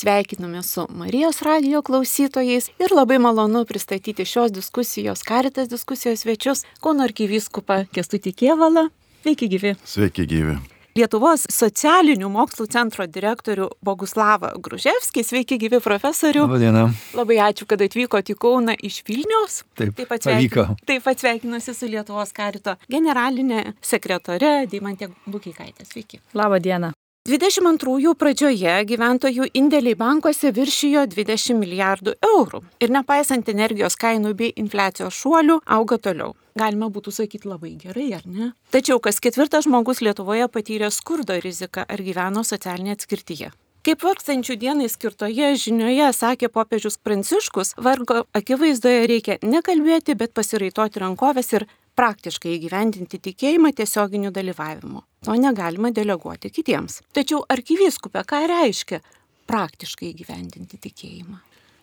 Sveikiname su Marijos radio klausytojais ir labai malonu pristatyti šios diskusijos, karitas diskusijos svečius Kauno arkivyskupą Kestutį Kievalą. Sveiki gyvi. Sveiki gyvi. Lietuvos socialinių mokslų centro direktorių Boguslavą Gruževskį. Sveiki, gyvi profesorių. Labadiena. Labai ačiū, kad atvykote į Kauną iš Vilnius. Taip, taip pat pavyko. Taip pat sveikinuosi su Lietuvos karito generalinė sekretore Deimantė Bukikaitė. Sveiki. Labadiena. 22 pradžioje gyventojų indėliai bankuose viršijo 20 milijardų eurų ir nepaisant energijos kainų bei infliacijos šuolių auga toliau. Galima būtų sakyti labai gerai, ar ne? Tačiau kas ketvirtas žmogus Lietuvoje patyrė skurdo riziką ar gyveno socialinėje atskirtyje. Kaip vargstančių dienai skirtoje žinioje sakė popiežius Pranciškus, vargo akivaizdoje reikia nekalbėti, bet pasiraitoti rankovės ir praktiškai įgyvendinti tikėjimą tiesioginiu dalyvavimu. To negalima deleguoti kitiems. Tačiau arkivyskupė ką reiškia praktiškai įgyvendinti tikėjimą?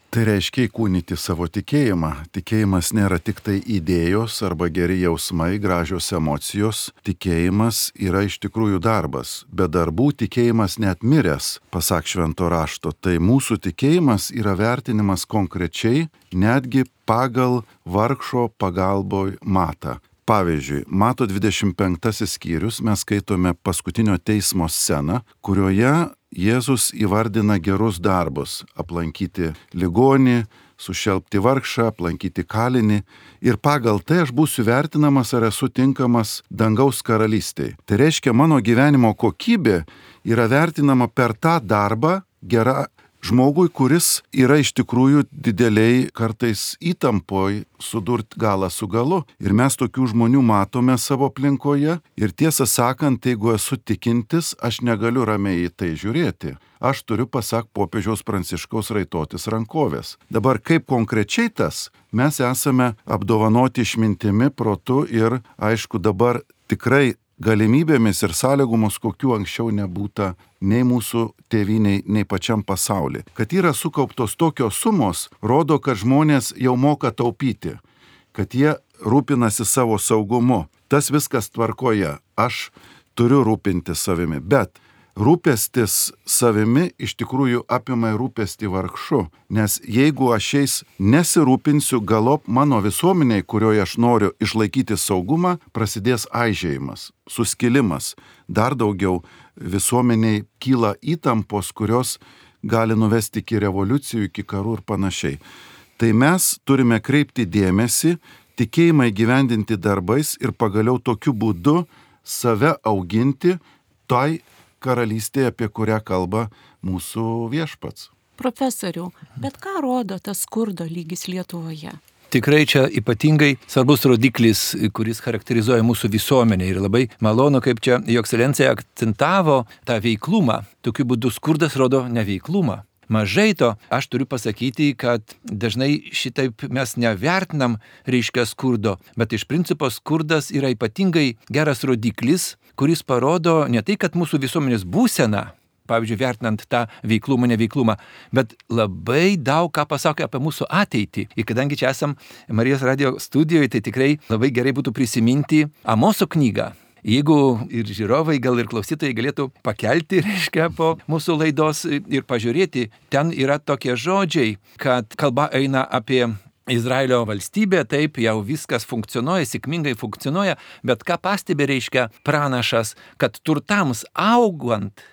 Tai reiškia įkūnyti savo tikėjimą. Tikėjimas nėra tik tai idėjos arba geri jausmai, gražios emocijos. Tikėjimas yra iš tikrųjų darbas. Be darbų tikėjimas net miręs, pasak švento rašto. Tai mūsų tikėjimas yra vertinimas konkrečiai, netgi pagal vargšo pagalboj matą. Pavyzdžiui, mato 25 skyrius mes skaitome paskutinio teismo sceną, kurioje Jėzus įvardina gerus darbus - aplankyti ligonį, sušelbti vargšą, aplankyti kalinį ir pagal tai aš būsiu vertinamas ar esu tinkamas dangaus karalystėje. Tai reiškia, mano gyvenimo kokybė yra vertinama per tą darbą, gerą žmogui, kuris yra iš tikrųjų dideliai kartais įtampoj sudurt galą su galu. Ir mes tokių žmonių matome savo aplinkoje. Ir tiesą sakant, jeigu esu tikintis, aš negaliu ramiai į tai žiūrėti. Aš turiu, pasak popiežiaus pranciškaus, raitotis rankovės. Dabar kaip konkrečiai tas, mes esame apdovanoti išmintimi, protu ir, aišku, dabar tikrai galimybėmis ir sąlygomis, kokių anksčiau nebūta nei mūsų tėviniai, nei pačiam pasauliu. Kad yra sukauptos tokios sumos, rodo, kad žmonės jau moka taupyti, kad jie rūpinasi savo saugumu. Tas viskas tvarkoje. Aš turiu rūpinti savimi, bet rūpestis savimi iš tikrųjų apima rūpestį vargšu. Nes jeigu aš jais nesirūpinsiu, galop mano visuomeniai, kurioje aš noriu išlaikyti saugumą, prasidės aižėjimas, suskilimas. Dar daugiau visuomeniai kyla įtampos, kurios gali nuvesti iki revoliucijų, iki karų ir panašiai. Tai mes turime kreipti dėmesį, tikėjimą įgyvendinti darbais ir pagaliau tokiu būdu save auginti tai karalystė, apie kurią kalba mūsų viešpats. Profesoriu, bet ką rodo tas skurdo lygis Lietuvoje? Tikrai čia ypatingai svarbus rodiklis, kuris charakterizuoja mūsų visuomenę ir labai malonu, kaip čia jo ekscelencija akcentavo tą veiklumą. Tokiu būdu skurdas rodo neveiklumą. Mažai to, aš turiu pasakyti, kad dažnai šitaip mes nevertinam reiškia skurdo, bet iš principo skurdas yra ypatingai geras rodiklis, kuris parodo ne tai, kad mūsų visuomenės būsena, pavyzdžiui, vertinant tą veiklumą, neveiklumą, bet labai daug ką pasako apie mūsų ateitį. Ir kadangi čia esam Marijos radio studijoje, tai tikrai labai gerai būtų prisiminti Amoso knygą. Jeigu ir žiūrovai, gal ir klausytojai galėtų pakelti, reiškia, po mūsų laidos ir pažiūrėti, ten yra tokie žodžiai, kad kalba eina apie Izraelio valstybė, taip jau viskas funkcionuoja, sėkmingai funkcionuoja, bet ką pastebi reiškia pranašas, kad turtams augant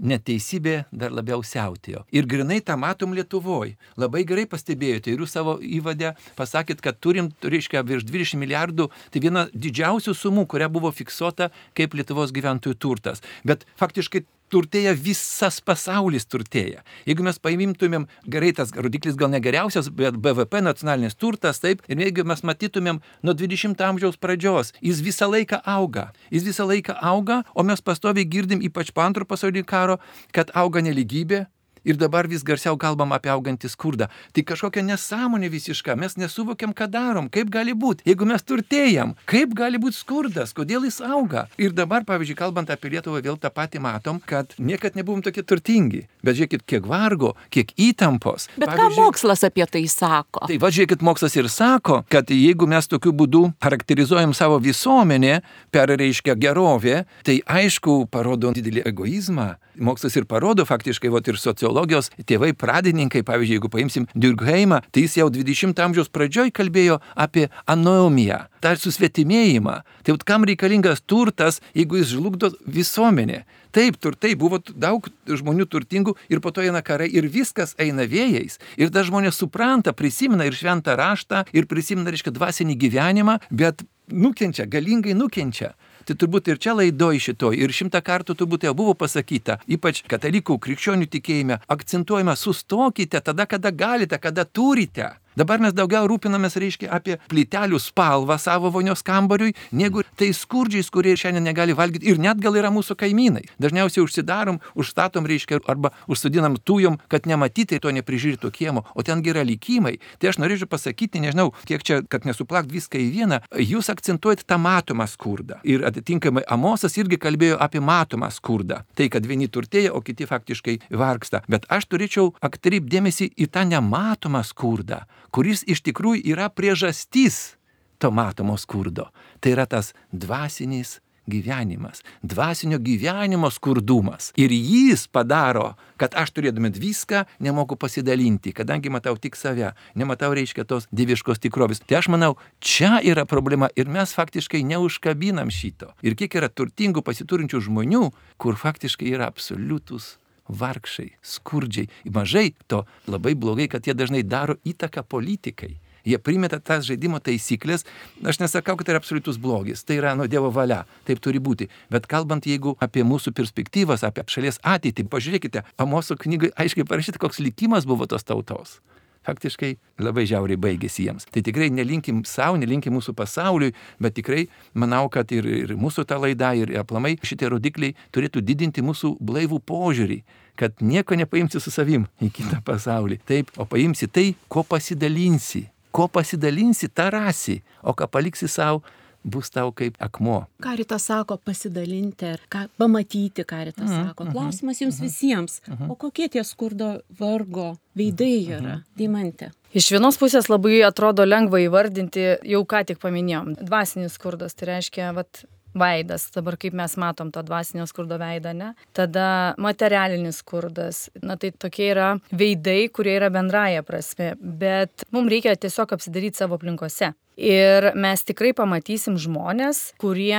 neteisybė dar labiau siautėjo. Ir grinai tą matom Lietuvoje. Labai gerai pastebėjote ir jūs savo įvadę pasakėt, kad turim, reiškia, virš 20 milijardų, tai viena didžiausių sumų, kuria buvo fiksuota kaip Lietuvos gyventojų turtas. Bet faktiškai turtėja visas pasaulis turtėja. Jeigu mes paimtumėm, gerai tas rodiklis gal negeriausias, bet BVP nacionalinis turtas, taip, ir jeigu mes matytumėm nuo 20 amžiaus pradžios, jis visą laiką auga. Jis visą laiką auga, o mes pastoviai girdim, ypač po antro pasaulinio karo, kad auga neligybė, Ir dabar vis garsiau kalbam apie augantį skurdą. Tai kažkokia nesąmonė visiška, mes nesuvokiam, ką darom, kaip gali būti. Jeigu mes turtėjam, kaip gali būti skurdas, kodėl jis auga. Ir dabar, pavyzdžiui, kalbant apie Lietuvą, vėl tą patį matom, kad niekad nebuvom tokie turtingi. Bet žiūrėkit, kiek vargo, kiek įtampos. Bet ką mokslas apie tai sako? Tai va, žiūrėkit, mokslas ir sako, kad jeigu mes tokiu būdu charakterizuojam savo visuomenę per reiškia gerovę, tai aišku, parodo didelį egoizmą, mokslas ir parodo faktiškai, vat, ir sociologijos tėvai, pradininkai, pavyzdžiui, jeigu paimsim Durkheimą, tai jis jau 20 amžiaus pradžioj kalbėjo apie anomiją, tą susvetimėjimą. Tai vat, kam reikalingas turtas, jeigu jis žlugdo visuomenė. Taip, turtai buvo daug žmonių turtingų ir po to eina karai ir viskas eina vėjais. Ir dar žmonės supranta, prisimena ir šventą raštą, ir prisimena, reiškia, dvasinį gyvenimą, bet nukenčia, galingai nukenčia. Tai turbūt ir čia laidoj šitoj, ir šimtą kartų turbūt jau buvo pasakyta, ypač katalikų krikščionių tikėjime, akcentuojama, sustokite tada, kada galite, kada turite. Dabar mes daugiau rūpinamės, reiškia, apie plytelių spalvą savo vonios kambariui, negu tai skurdžiais, kurie šiandien negali valgyti ir net gal yra mūsų kaimynai. Dažniausiai užsidarom, užstatom, reiškia, arba užsodinam tujom, kad nematyti to neprižiūrėto kiemo, o ten yra likimai. Tai aš norėčiau pasakyti, nežinau, kiek čia, kad nesuplakt viską į vieną, jūs akcentuojate tą matomą skurdą. Ir atitinkamai Amosas irgi kalbėjo apie matomą skurdą. Tai, kad vieni turtėja, o kiti faktiškai vargsta. Bet aš turėčiau atkreipdėmėsi į tą nematomą skurdą kuris iš tikrųjų yra priežastys to matomo skurdo. Tai yra tas dvasinis gyvenimas, dvasinio gyvenimo skurdumas. Ir jis padaro, kad aš turėdami viską nemoku pasidalinti, kadangi matau tik save, nematau reiškia tos dieviškos tikrovės. Tai aš manau, čia yra problema ir mes faktiškai neužkabinam šito. Ir kiek yra turtingų pasiturinčių žmonių, kur faktiškai yra absoliutus vargšai, skurdžiai. Mažai to labai blogai, kad jie dažnai daro įtaką politikai. Jie primeta tas žaidimo taisyklės. Aš nesakau, kad tai yra absoliutus blogis. Tai yra nuo Dievo valia. Taip turi būti. Bet kalbant, jeigu apie mūsų perspektyvas, apie šalies ateitį, pažiūrėkite, Amoso knygai aiškiai parašyta, koks likimas buvo tos tautos faktiškai labai žiauriai baigėsi jiems. Tai tikrai nelinkim savo, nelinkim mūsų pasauliui, bet tikrai manau, kad ir, ir mūsų ta laida, ir aplamai šitie rodikliai turėtų didinti mūsų blaivų požiūrį, kad nieko nepaimsi su savim į kitą pasaulį. Taip, o paimsi tai, ko pasidalinsi. Ko pasidalinsi, tą rasi, o ką paliksi savo, bus tau kaip akmuo. Karitas sako pasidalinti ką, pamatyti, karitas mm -hmm. sako. Mhm, Klausimas jums mm -hmm. visiems, mm -hmm. o kokie tie skurdo vargo veidai yra, mm -hmm. Dimantė? Iš vienos pusės labai atrodo lengva įvardinti, jau ką tik paminėjom, dvasinis skurdas, tai reiškia, vat, veidas, dabar kaip mes matom to dvasinio skurdo veidą, ne? Tada materialinis skurdas, na tai tokie yra veidai, kurie yra bendraja prasme, bet mums reikia tiesiog apsidaryti savo aplinkose. Ir mes tikrai pamatysim žmonės, kurie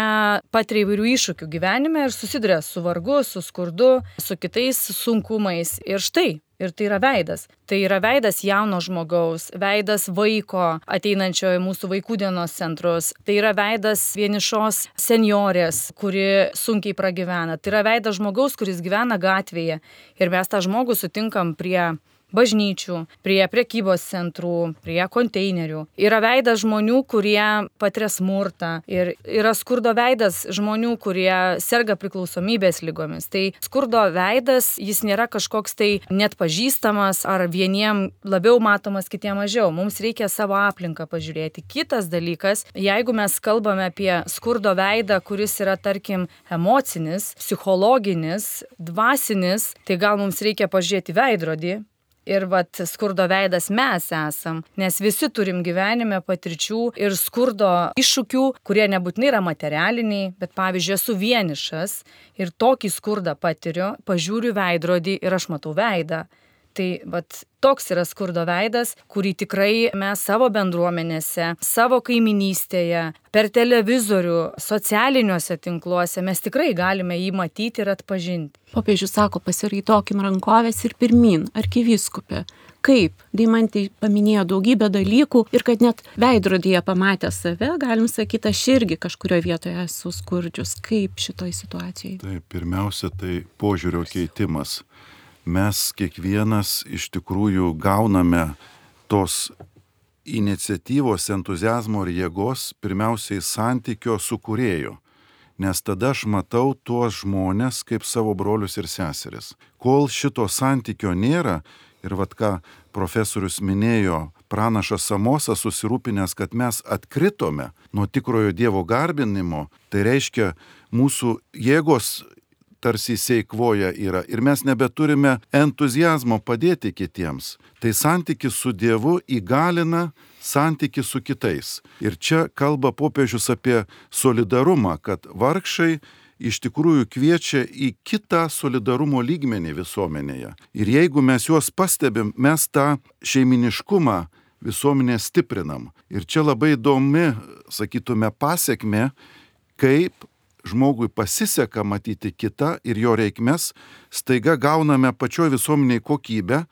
patiria įvairių iššūkių gyvenime ir susiduria su vargu, su skurdu, su kitais sunkumais. Ir štai, ir tai yra veidas. Tai yra veidas jauno žmogaus, veidas vaiko ateinančio į mūsų vaikų dienos centrus, tai yra veidas vienišos seniorės, kuri sunkiai pragyvena, tai yra veidas žmogaus, kuris gyvena gatvėje ir mes tą žmogų sutinkam prie bažnyčių, prie prekybos centrų, prie konteinerių. Yra veidas žmonių, kurie patiria smurtą ir yra skurdo veidas žmonių, kurie serga priklausomybės lygomis. Tai skurdo veidas, jis nėra kažkoks tai net pažįstamas ar vieniem labiau matomas, kitiem mažiau. Mums reikia savo aplinką pažiūrėti. Kitas dalykas, jeigu mes kalbame apie skurdo veidą, kuris yra, tarkim, emocinis, psichologinis, dvasinis, tai gal mums reikia pažiūrėti veidrodį Ir vat skurdo veidas mes esam, nes visi turim gyvenime patirčių ir skurdo iššūkių, kurie nebūtinai yra materialiniai, bet pavyzdžiui, esu vienišas ir tokį skurdą patiriu, pažiūriu veidrodį ir aš matau veidą. Tai vat, toks yra skurdo veidas, kurį tikrai mes savo bendruomenėse, savo kaiminystėje, per televizorių, socialiniuose tinkluose mes tikrai galime jį matyti ir atpažinti. Popiežius sako, pasiraitokim rankovės ir pirmin, arkiviskupė. Kaip? Daimantai paminėjo daugybę dalykų ir kad net veidrodyje pamatę save, galim sakyti, aš irgi kažkurioje vietoje esu skurdžius. Kaip šitoj situacijai? Tai pirmiausia, tai požiūrio keitimas mes kiekvienas iš tikrųjų gauname tos iniciatyvos, entuzijazmo ir jėgos pirmiausiai santykio su kurėju. Nes tada aš matau tuos žmonės kaip savo brolius ir seseris. Kol šito santykio nėra, ir vad ką profesorius minėjo, pranašas Samosas susirūpinęs, kad mes atkritome nuo tikrojo Dievo garbinimo, tai reiškia mūsų jėgos tarsi įseikvoja yra ir mes nebeturime entuzijazmo padėti kitiems. Tai santykis su Dievu įgalina santykį su kitais. Ir čia kalba popiežius apie solidarumą, kad vargšai iš tikrųjų kviečia į kitą solidarumo lygmenį visuomenėje. Ir jeigu mes juos pastebim, mes tą šeiminiškumą visuomenė stiprinam. Ir čia labai įdomi, sakytume, pasiekme, kaip žmogui pasiseka matyti kitą ir jo reikmes, staiga gauname pačioj visuomeniai kokybę,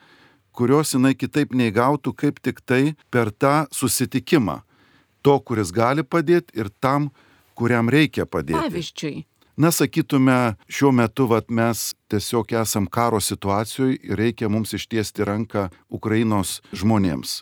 kurios jinai kitaip neįgautų kaip tik tai per tą susitikimą. To, kuris gali padėti ir tam, kuriam reikia padėti. Pavyzdžiui, Na, sakytume, šiuo metu vat, mes tiesiog esam karo situacijoje ir reikia mums ištiesti ranką Ukrainos žmonėms.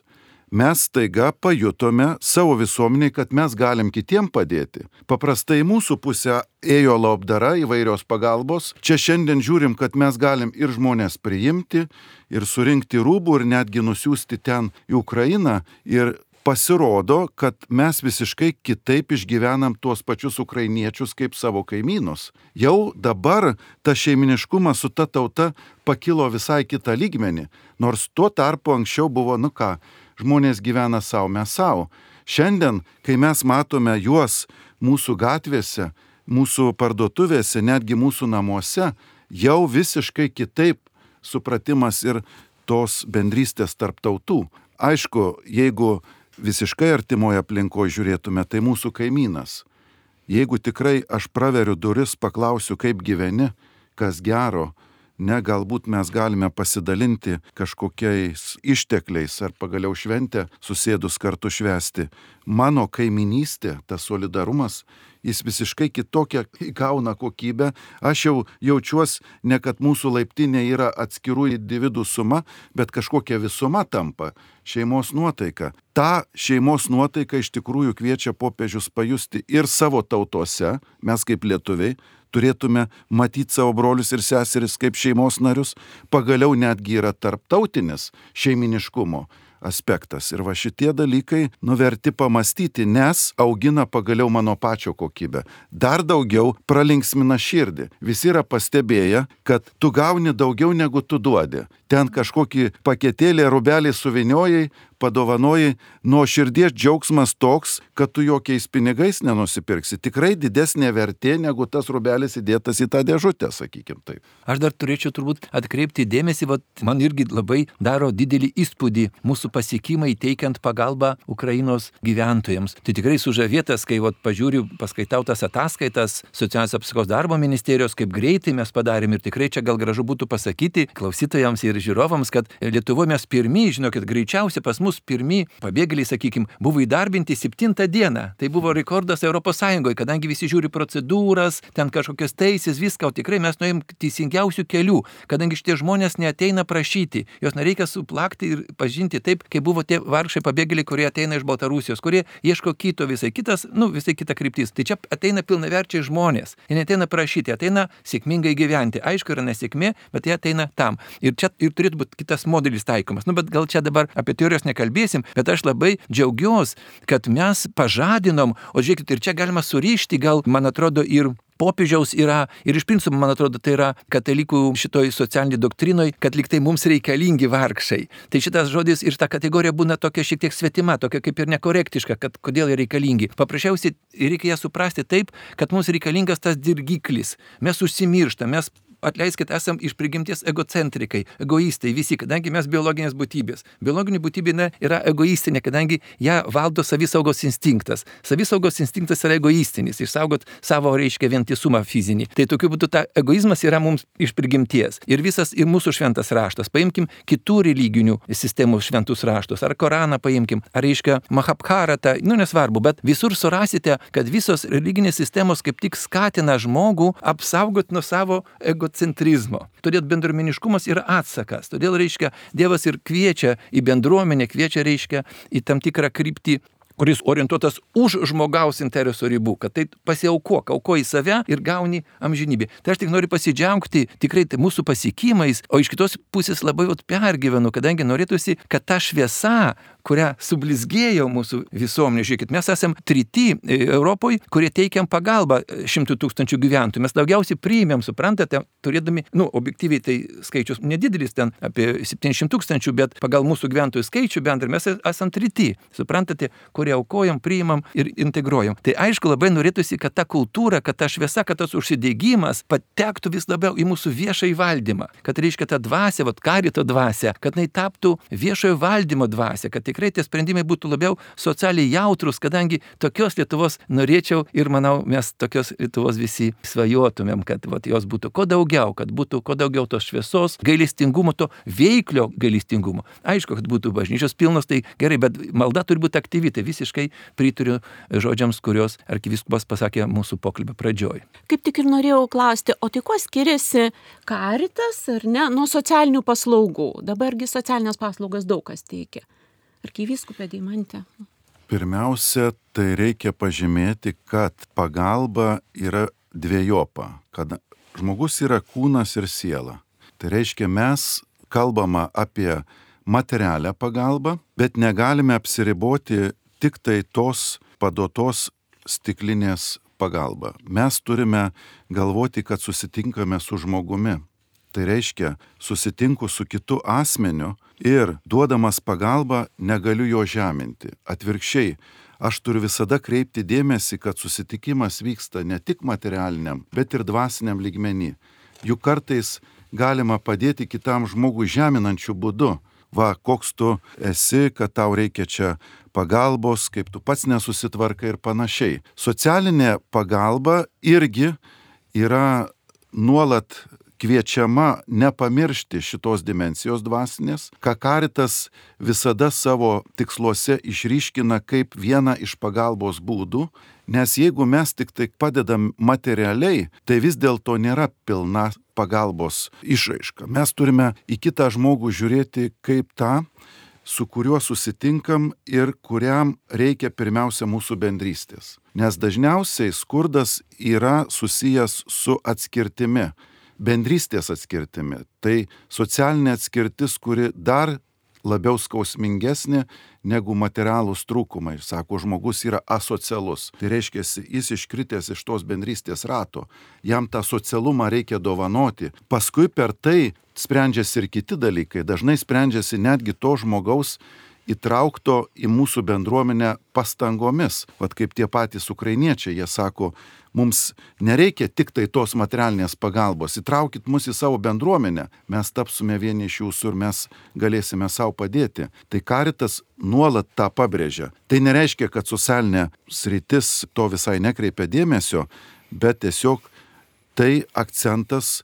Mes taiga pajutome savo visuomeniai, kad mes galim kitiem padėti. Paprastai mūsų pusę ėjo labdara įvairios pagalbos. Čia šiandien žiūrim, kad mes galim ir žmonės priimti, ir surinkti rūbų, ir netgi nusiųsti ten į Ukrainą. Ir pasirodo, kad mes visiškai kitaip išgyvenam tuos pačius ukrainiečius kaip savo kaimynus. Jau dabar ta šeiminiškumas su ta tauta pakilo visai kitą lygmenį, nors tuo tarpu anksčiau buvo, nu ką, žmonės gyvena savo, mes savo. Šiandien, kai mes matome juos mūsų gatvėse, mūsų parduotuvėse, netgi mūsų namuose, jau visiškai kitaip supratimas ir tos bendrystės tarp tautų. Aišku, jeigu visiškai artimoje aplinkoje žiūrėtume, tai mūsų kaimynas. Jeigu tikrai aš praveriu duris, paklausiu, kaip gyveni, kas gero, ne galbūt mes galime pasidalinti kažkokiais ištekliais ar pagaliau šventę susėdus kartu švesti. Mano kaiminystė, tas solidarumas, jis visiškai kitokią įgauna kokybę. Aš jau jaučiuosi ne kad mūsų laiptinė yra atskirų individų suma, bet kažkokia visuma tampa šeimos nuotaika. Ta šeimos nuotaika iš tikrųjų kviečia popiežius pajusti ir savo tautose, mes kaip lietuviai, turėtume matyti savo brolius ir seseris kaip šeimos narius, pagaliau netgi yra tarptautinis šeiminiškumo aspektas. Ir va šitie dalykai nuverti pamastyti, nes augina pagaliau mano pačio kokybę. Dar daugiau pralinksmina širdį. Visi yra pastebėję, kad tu gauni daugiau negu tu duodi. Ten kažkokį paketėlį, rubelį suviniojai, padovanojai, nuo širdies džiaugsmas toks, kad tu jokiais pinigais nenusipirksi. Tikrai didesnė vertė negu tas rubelis įdėtas į tą dėžutę, sakykim taip. Aš dar turėčiau turbūt atkreipti dėmesį, vat, man irgi labai daro didelį įspūdį mūsų pasiekimai teikiant pagalbą Ukrainos gyventojams. Tai tikrai sužavėtas, kai vat, pažiūriu, paskaitau tas ataskaitas socialinės apsaugos darbo ministerijos, kaip greitai mes padarėm ir tikrai čia gal gražu būtų pasakyti klausytojams ir žiūrovams, kad Lietuvoje mes pirmieji, žinokit, greičiausiai pas mus pirmie pabėgėliai, sakykime, buvo įdarbinti septintą dieną. Tai buvo rekordas ES, kadangi visi žiūri procedūras, ten kažkokias teisės, viską, o tikrai mes nuėjom teisingiausių kelių, kadangi šitie žmonės neteina prašyti, jos nereikia suplakti ir pažinti taip, kaip buvo tie vargšai pabėgėliai, kurie ateina iš Baltarusijos, kurie ieško kito visai kitas, nu visai kita kryptis. Tai čia ateina pilnaverčiai žmonės. Jie neteina prašyti, ateina sėkmingai gyventi. Aišku, yra nesėkmė, bet jie ateina tam. Ir čia ir turėtų būti kitas modelis taikomas. Nu, bet gal čia dabar apie teorijos nekalbėsim, bet aš labai džiaugiuosi, kad mes pažadinom, o žiūrėkit, ir čia galima surišti, gal, man atrodo, ir popiežiaus yra ir iš principo, man atrodo, tai yra katalikų šitoj socialiniai doktrinoj, kad liktai mums reikalingi vargšai. Tai šitas žodis ir ta kategorija būna tokia šiek tiek svetima, tokia kaip ir nekorektiška, kad kodėl jie reikalingi. Paprasčiausiai reikia ją suprasti taip, kad mums reikalingas tas dirgiklis. Mes užsimirštam, mes atleiskit, esam iš prigimties egocentrikai, egoistai visi, kadangi mes biologinės būtybės. Biologinė būtybė ne, yra egoistinė, kadangi ją valdo savisaugos instinktas. Savisaugos instinktas yra egoistinis, išsaugot savo, reiškia, vientisumą fizinį. Tai tokiu būdu ta egoizmas yra mums iš prigimties. Ir visas, ir mūsų šventas raštas. Paimkim kitų religinių sistemų šventus raštus. Ar Koraną paimkim, ar, reiškia, Mahabharatą, nu nesvarbu, bet visur surasite, kad visos religinės sistemos kaip tik skatina žmogų apsaugot nuo savo egocentrizmo. Todėl bendruomeniškumas yra atsakas. Todėl, reiškia, Dievas ir kviečia į bendruomenę, kviečia, reiškia, į tam tikrą kryptį kuris orientuotas už žmogaus interesų ribų, kad tai pasiaukok, aukoji save ir gauni amžinybę. Tai aš tik noriu pasidžiaugti tikrai tai mūsų pasiekimais, o iš kitos pusės labai vat pergyvenu, kadangi norėtųsi, kad ta šviesa, kurią sublizgėjo mūsų visuomenė. Žiūrėkit, mes esame tryti Europoje, kurie teikiam pagalbą šimtų tūkstančių gyventojų. Mes daugiausiai priimėm, suprantate, turėdami, nu, objektyviai tai skaičius nedidelis, ten apie 700 tūkstančių, bet pagal mūsų gyventojų skaičių bendrai mes esame tryti, suprantate, kurie kurie aukojam, priimam ir integruojam. Tai aišku, labai norėtųsi, kad ta kultūra, kad ta šviesa, kad tas užsidėgymas patektų vis labiau į mūsų viešąjį valdymą. Kad reiškia ta dvasia, vad karito dvasia, kad jinai taptų viešojo valdymo dvasia, kad tikrai tie sprendimai būtų labiau socialiai jautrus, kadangi tokios Lietuvos norėčiau ir manau, mes tokios Lietuvos visi svajotumėm, kad vat, jos būtų kuo daugiau, kad būtų kuo daugiau tos šviesos, gailestingumo, to veiklio gailestingumo. Aišku, kad būtų bažnyčios pilnos, tai gerai, bet malda turi būti aktyvi, tai visiškai pritariu žodžiams, kuriuos arkiviskupas pasakė mūsų pokalbio pradžioj. Kaip tik ir norėjau klausti, o tai kuo skiriasi karitas ar ne nuo socialinių paslaugų? Dabargi socialinės paslaugas daug kas teikia. Arkiviskupė Deimantė. Pirmiausia, tai reikia pažymėti, kad pagalba yra dviejopa, kad žmogus yra kūnas ir siela. Tai reiškia, mes kalbama apie materialią pagalbą, bet negalime apsiriboti tik tai tos padotos stiklinės pagalba. Mes turime galvoti, kad susitinkame su žmogumi. Tai reiškia, susitinku su kitu asmeniu ir duodamas pagalbą negaliu jo žeminti. Atvirkščiai, aš turiu visada kreipti dėmesį, kad susitikimas vyksta ne tik materialiniam, bet ir dvasiniam lygmenį. Juk kartais galima padėti kitam žmogui žeminančių būdų. Va, koks tu esi, kad tau reikia čia pagalbos, kaip tu pats nesusitvarkai ir panašiai. Socialinė pagalba irgi yra nuolat kviečiama nepamiršti šitos dimensijos dvasinės, ką karitas visada savo tiksluose išryškina kaip vieną iš pagalbos būdų, nes jeigu mes tik tai padedam materialiai, tai vis dėlto nėra pilna pagalbos išraiška. Mes turime į kitą žmogų žiūrėti kaip tą, su kuriuo susitinkam ir kuriam reikia pirmiausia mūsų bendrystės. Nes dažniausiai skurdas yra susijęs su atskirtimi bendrystės atskirtimi. Tai socialinė atskirtis, kuri dar labiau skausmingesnė negu materialūs trūkumai. Sako, žmogus yra asocialus. Tai reiškia, jis iškritęs iš tos bendrystės rato. Jam tą socialumą reikia dovanoti. Paskui per tai sprendžiasi ir kiti dalykai. Dažnai sprendžiasi netgi to žmogaus įtraukto į mūsų bendruomenę pastangomis. Vat kaip tie patys ukrainiečiai, jie sako, mums nereikia tik tai tos materialinės pagalbos, įtraukit mus į savo bendruomenę, mes tapsime vieni iš jūsų ir mes galėsime savo padėti. Tai karitas nuolat tą pabrėžia. Tai nereiškia, kad socialinė sritis to visai nekreipia dėmesio, bet tiesiog tai akcentas,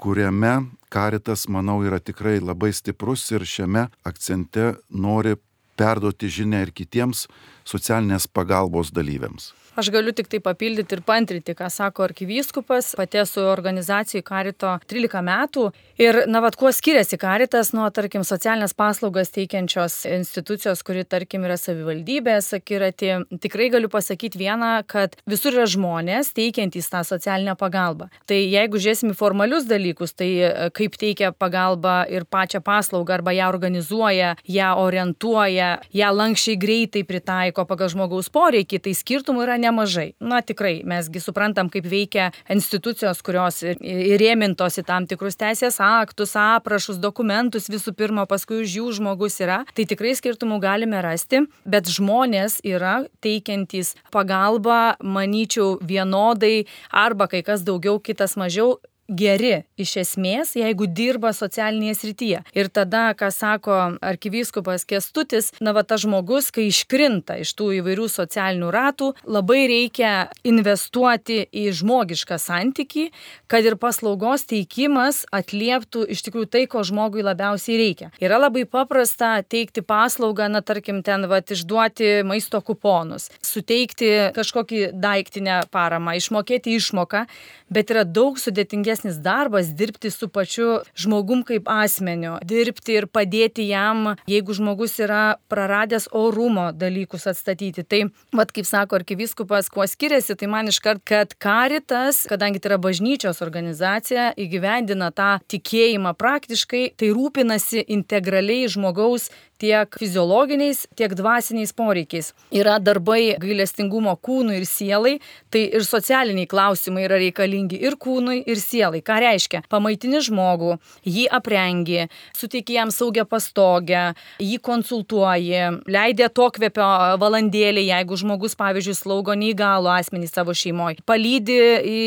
kuriame karitas, manau, yra tikrai labai stiprus ir šiame akcente nori perduoti žinę ir kitiems socialinės pagalbos dalyviams. Aš galiu tik tai papildyti ir pantrinti, ką sako arkivyskupas. Pati esu organizacijai Karito 13 metų. Ir, na, vad, kuo skiriasi Karitas nuo, tarkim, socialinės paslaugas teikiančios institucijos, kuri, tarkim, yra savivaldybė, sakirati. Tikrai galiu pasakyti vieną, kad visur yra žmonės teikiantys tą socialinę pagalbą. Tai jeigu žiūrėsim į formalius dalykus, tai e, kaip teikia pagalbą ir pačią paslaugą, arba ją organizuoja, ją orientuoja, ją lankščiai greitai pritaiko pagal žmogaus poreikį, tai skirtumų yra nemažai. Na tikrai, mesgi suprantam, kaip veikia institucijos, kurios įrėmintos į tam tikrus teisės aktus, aprašus, dokumentus visų pirma, paskui už jų žmogus yra. Tai tikrai skirtumų galime rasti, bet žmonės yra teikiantys pagalbą, manyčiau, vienodai arba kai kas daugiau, kitas mažiau geri iš esmės, jeigu dirba socialinėje srityje. Ir tada, ką sako arkivyskupas Kestutis, na va tas žmogus, kai iškrinta iš tų įvairių socialinių ratų, labai reikia investuoti į žmogišką santyki, kad ir paslaugos teikimas atlieptų iš tikrųjų tai, ko žmogui labiausiai reikia. Yra labai paprasta teikti paslaugą, na tarkim, ten va išduoti maisto kuponus, suteikti kažkokį daiktinę paramą, išmokėti išmoką, bet yra daug sudėtingesnis darbas dirbti su pačiu žmogum kaip asmeniu, dirbti ir padėti jam, jeigu žmogus yra praradęs orumo dalykus atstatyti. Tai, vad kaip sako arkiviskupas, kuo skiriasi, tai man iškart, kad karitas, kadangi tai yra bažnyčios organizacija, įgyvendina tą tikėjimą praktiškai, tai rūpinasi integraliai žmogaus tiek fiziologiniais, tiek dvasiniais poreikiais. Yra darbai gailestingumo kūnui ir sielai, tai ir socialiniai klausimai yra reikalingi ir kūnui, ir sielai. Ką reiškia? Pamaitini žmogų, jį aprengi, suteiki jam saugią pastogę, jį konsultuoji, leidė to kvepio valandėlį, jeigu žmogus, pavyzdžiui, slaugo neįgalų asmenį savo šeimoje, palydi į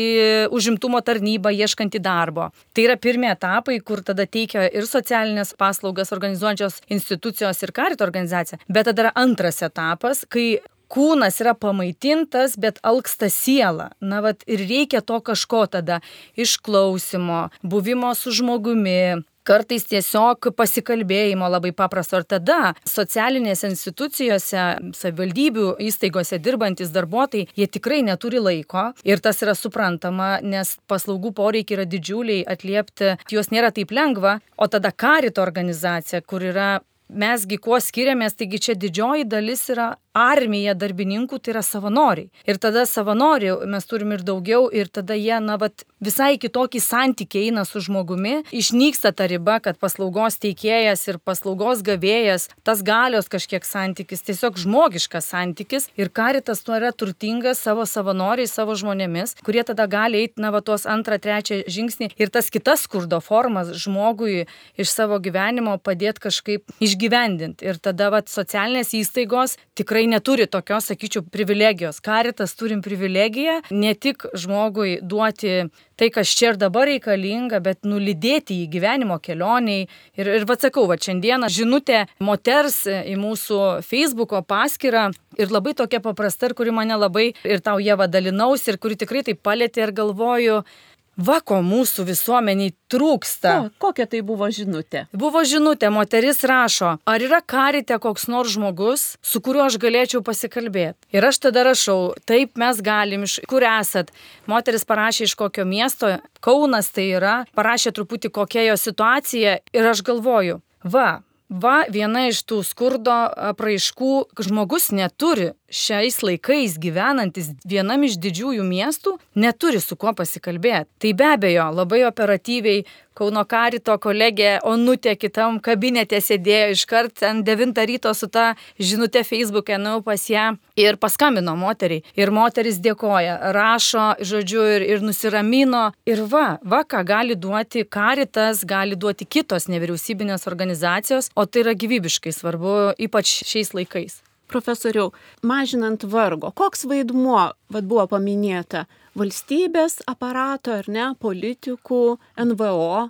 užimtumo tarnybą ieškantį darbo. Tai yra pirmie etapai, kur tada teikia ir socialinės paslaugas organizuojančios institucijos ir karito organizacija. Bet tada yra antras etapas, kai kūnas yra pamaitintas, bet alksta siela. Na, vat ir reikia to kažko tada - išklausimo, buvimo su žmogumi, kartais tiesiog pasikalbėjimo labai paprasto. Ir tada socialinėse institucijose, savivaldybių įstaigose dirbantis darbuotojai, jie tikrai neturi laiko ir tas yra suprantama, nes paslaugų poreikiai yra didžiuliai, atliepti juos nėra taip lengva, o tada karito organizacija, kur yra mesgi kuo skiriamės, taigi čia didžioji dalis yra armija darbininkų, tai yra savanoriai. Ir tada savanorių mes turim ir daugiau, ir tada jie, na, vat, visai kitokį santykį eina su žmogumi, išnyksta ta riba, kad paslaugos teikėjas ir paslaugos gavėjas, tas galios kažkiek santykis, tiesiog žmogiškas santykis. Ir karitas tuo yra turtingas savo savanoriais, savo žmonėmis, kurie tada gali eiti, na, va, tuos antrą, trečią žingsnį ir tas kitas skurdo formas žmogui iš savo gyvenimo padėti kažkaip išgyvendinti. Ir tada, va, socialinės įstaigos tikrai neturi tokios, sakyčiau, privilegijos. Karitas turim privilegiją ne tik žmogui duoti tai, kas čia ir dabar reikalinga, bet nulydėti į gyvenimo kelioniai. Ir, ir vad sakau, va šiandieną žinutė moters į mūsų Facebook'o paskyrą ir labai tokia paprasta, ir kuri mane labai ir tau jie vadalinausi, ir kuri tikrai taip palėtė ir galvoju, va ko mūsų visuomeniai trūksta. O, kokia tai buvo žinutė? Buvo žinutė, moteris rašo, ar yra karite koks nors žmogus, su kuriuo aš galėčiau pasikalbėti. Ir aš tada rašau, taip mes galim, iš kur esat. Moteris parašė iš kokio miesto, Kaunas tai yra, parašė truputį kokia jo situacija ir aš galvoju, va, Va, viena iš tų skurdo apraiškų, žmogus neturi šiais laikais gyvenantis vienam iš didžiųjų miestų, neturi su kuo pasikalbėti. Tai be abejo, labai operatyviai Kauno karito kolegė Onutė kitam kabinete sėdėjo iškart ten 9 ryto su ta žinutė Facebook'e, nuėjau pas ją ir paskambino moteriai. Ir moteris dėkoja, rašo, žodžiu, ir, ir nusiramino. Ir va, va, ką gali duoti karitas, gali duoti kitos nevyriausybinės organizacijos, o tai yra gyvybiškai svarbu, ypač šiais laikais. Profesoriau, mažinant vargo, koks vaidmuo, vad buvo paminėta, valstybės aparato ar ne, politikų, NVO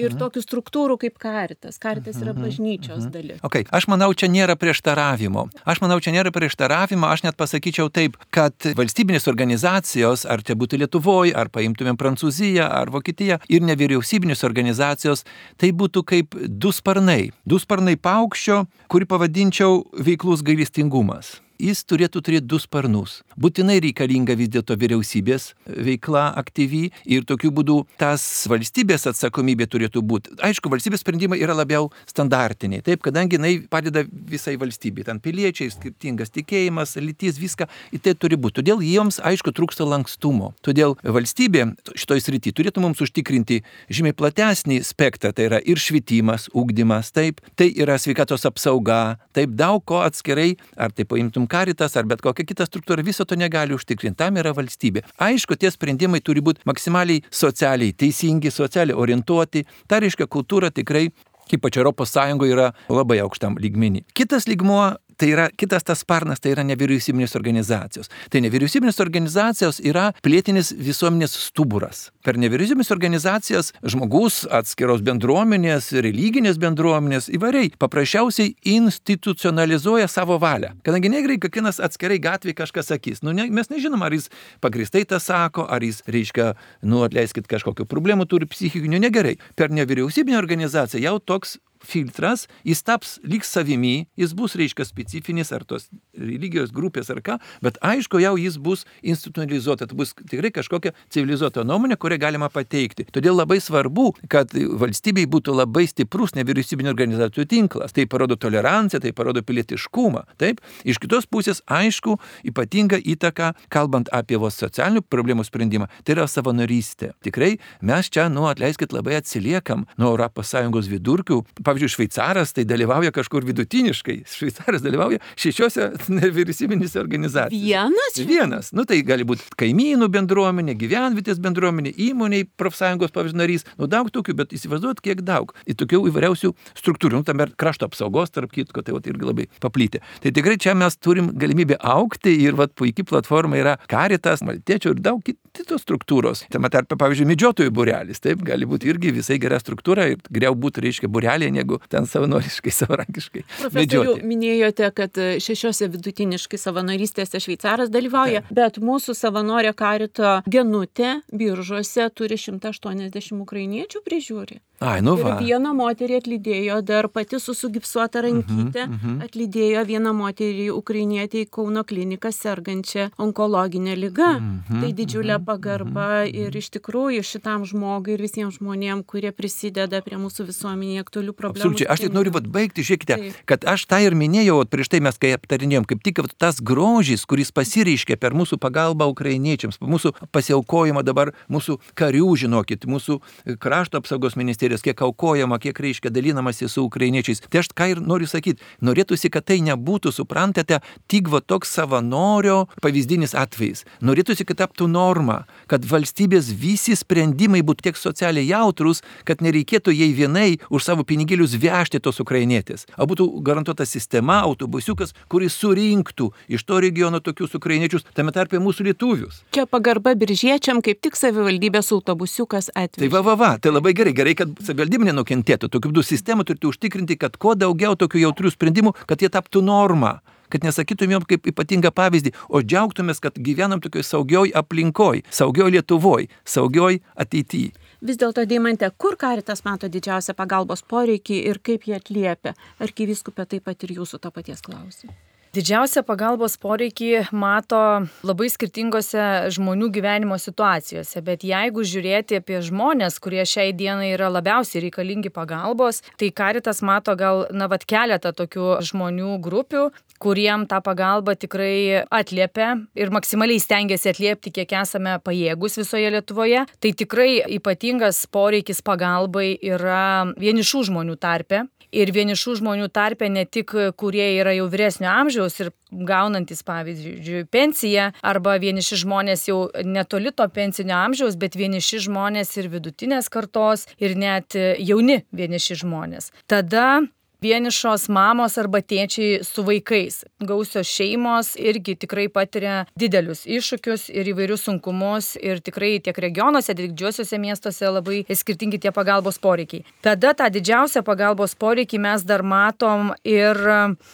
ir tokių struktūrų kaip karitas. Karitas yra bažnyčios dalis. Okay. Aš manau, čia nėra prieštaravimo. Aš manau, čia nėra prieštaravimo, aš net pasakyčiau taip, kad valstybinės organizacijos, ar tai būtų Lietuvoje, ar paimtumėm Prancūziją, ar Vokietiją, ir nevyriausybinės organizacijos, tai būtų kaip du sparnai. Du sparnai paukščio, kurį pavadinčiau veiklus gailestingumas jis turėtų turėti du sparnus. Būtinai reikalinga vis dėlto vyriausybės veikla aktyvi ir tokiu būdu tas valstybės atsakomybė turėtų būti. Aišku, valstybės sprendimai yra labiau standartiniai, taip, kadangi jinai padeda visai valstybei. Ten piliečiai, skirtingas tikėjimas, lytis, viską, į tai turi būti. Todėl jiems, aišku, trūksta lankstumo. Todėl valstybė šitoj srity turėtų mums užtikrinti žymiai platesnį spektrą, tai yra ir švietimas, ūkdymas, taip, tai yra sveikatos apsauga, taip daug ko atskirai, ar tai paimtum karitas ar bet kokia kita struktūra viso to negali užtikrinti. Tam yra valstybė. Aišku, tie sprendimai turi būti maksimaliai socialiai teisingi, socialiai orientuoti. Ta reiškia, kultūra tikrai ypač Sąjungoje yra labai aukštam lygmenį. Kitas lygmuo tai yra kitas tas sparnas, tai yra nevyriausybinės organizacijos. Tai nevyriausybinės organizacijos yra pilietinis visuomenės stuburas. Per nevyriausybinės organizacijas žmogus atskiros bendruomenės, religinės bendruomenės įvairiai paprasčiausiai institucionalizuoja savo valią. Kadangi negrai kiekvienas atskirai gatvėje kažką sakys. Nu, ne, mes nežinom, ar jis pagristai tą sako, ar jis, reiškia, nu, atleiskit, kažkokių problemų turi psichinių, negerai. Per nevyriausybinę organizaciją jau toks filtras, jis taps lyg savimi, jis bus, reiškia, specifinis ar tos religijos grupės ar ką, bet aišku, jau jis bus institucionalizuota, tai bus tikrai kažkokia civilizuota nuomonė, kurią galima pateikti. Todėl labai svarbu, kad valstybei būtų labai stiprus nevyriausybinio organizacijų tinklas. Tai parodo toleranciją, tai parodo pilietiškumą. Taip, iš kitos pusės, aišku, ypatinga įtaka, kalbant apie vos socialinių problemų sprendimą, tai yra savanorystė. Tikrai mes čia, nu, atleiskit, labai atsiliekam nuo ES vidurkių pavyzdžiui, šveicaras tai dalyvauja kažkur vidutiniškai. Šveicaras dalyvauja šešiose nevyriausybinėse organizacijose. Vienas? Vienas. Nu tai gali būti kaimynų bendruomenė, gyvenvietės bendruomenė, įmoniai profsąjungos, pavyzdžiui, narys, nu daug tokių, bet įsivaizduot, kiek daug. Į tokių įvairiausių struktūrų, nu tam ir krašto apsaugos, tarp kitko, tai va, irgi labai paplyti. Tai tikrai čia mes turim galimybę aukti ir va, puikiai platforma yra Karitas, Maltiečių ir daug kitos struktūros. Tame tarpe, pavyzdžiui, medžiotojų burelis, taip, gali būti irgi visai gera struktūra ir geriau būtų, reiškia, burelė, negu ten savanoriškai, savarankiškai. Profesoriu, minėjote, kad šešiose vidutiniškai savanorystėse šveicaras dalyvauja, taip. bet mūsų savanorė Karito genutė biržuose turi 180 ukrainiečių prižiūri. Ai, nu va. Ir vieną moterį atlydėjo dar pati su sugipsuota rankytė, uh -huh, uh -huh. atlydėjo vieną moterį ukrainietį į Kauno kliniką sergančią onkologinę lygą. Uh -huh, tai didžiulė pagarba uh -huh. ir iš tikrųjų šitam žmogui ir visiems žmonėms, kurie prisideda prie mūsų visuomenėje aktualių problemų. Absoliučiai, aš tik noriu vat, baigti, žiūrėkite, Taip. kad aš tą ir minėjau, prieš tai mes kai aptarinėjom, kaip tik tas grožis, kuris pasireiškia per mūsų pagalbą ukrainiečiams, mūsų pasiaukojimą dabar mūsų karių, žinokit, mūsų krašto apsaugos ministerijos ministerijos, kiek aukojama, kiek reiškia dalinamasi su ukrainiečiais. Tai aš ką ir noriu sakyti, norėtųsi, kad tai nebūtų, suprantate, tik va toks savanorio pavyzdinis atvejis. Norėtųsi, kad taptų norma, kad valstybės visi sprendimai būtų tiek socialiai jautrus, kad nereikėtų jai vienai už savo pinigėlius vežti tos ukrainietės. O būtų garantuota sistema, autobusiukas, kuris surinktų iš to regiono tokius ukrainiečius, tame tarpe mūsų lietuvius. Čia pagarba biržiečiam, kaip tik savivaldybės autobusiukas atveju. Tai va, va, va, tai labai gerai, gerai, kad savivaldybė nenukentėtų. Tokiu būdu sistema turėtų užtikrinti, kad kuo daugiau tokių jautrių sprendimų, kad jie taptų norma kad nesakytumėm kaip ypatingą pavyzdį, o džiaugtumės, kad gyvenam tokioj saugioj aplinkoj, saugioj Lietuvoj, saugioj ateityje. Vis dėlto, Deimante, kur karitas mato didžiausią pagalbos poreikį ir kaip jie atliepia? Arkiviskupė taip pat ir jūsų to paties klausimą. Didžiausią pagalbos poreikį mato labai skirtingose žmonių gyvenimo situacijose, bet jeigu žiūrėti apie žmonės, kurie šiai dienai yra labiausiai reikalingi pagalbos, tai karitas mato gal, na, vad keletą tokių žmonių grupių, kuriem tą pagalbą tikrai atliepia ir maksimaliai stengiasi atliepti, kiek esame pajėgus visoje Lietuvoje. Tai tikrai ypatingas poreikis pagalbai yra vienišų žmonių tarpe ir vienišų žmonių tarpe ne tik, kurie yra jau vyresnio amžiaus ir gaunantis, pavyzdžiui, pensiją, arba vieniši žmonės jau netoli to pensinio amžiaus, bet vieniši žmonės ir vidutinės kartos, ir net jauni vieniši žmonės. Tada vienišos mamos arba tėčiai su vaikais. Gausios šeimos irgi tikrai patiria didelius iššūkius ir įvairius sunkumus ir tikrai tiek regionuose, tiek didžiuosiuose miestuose labai skirtingi tie pagalbos poreikiai. Tada tą didžiausią pagalbos poreikį mes dar matom ir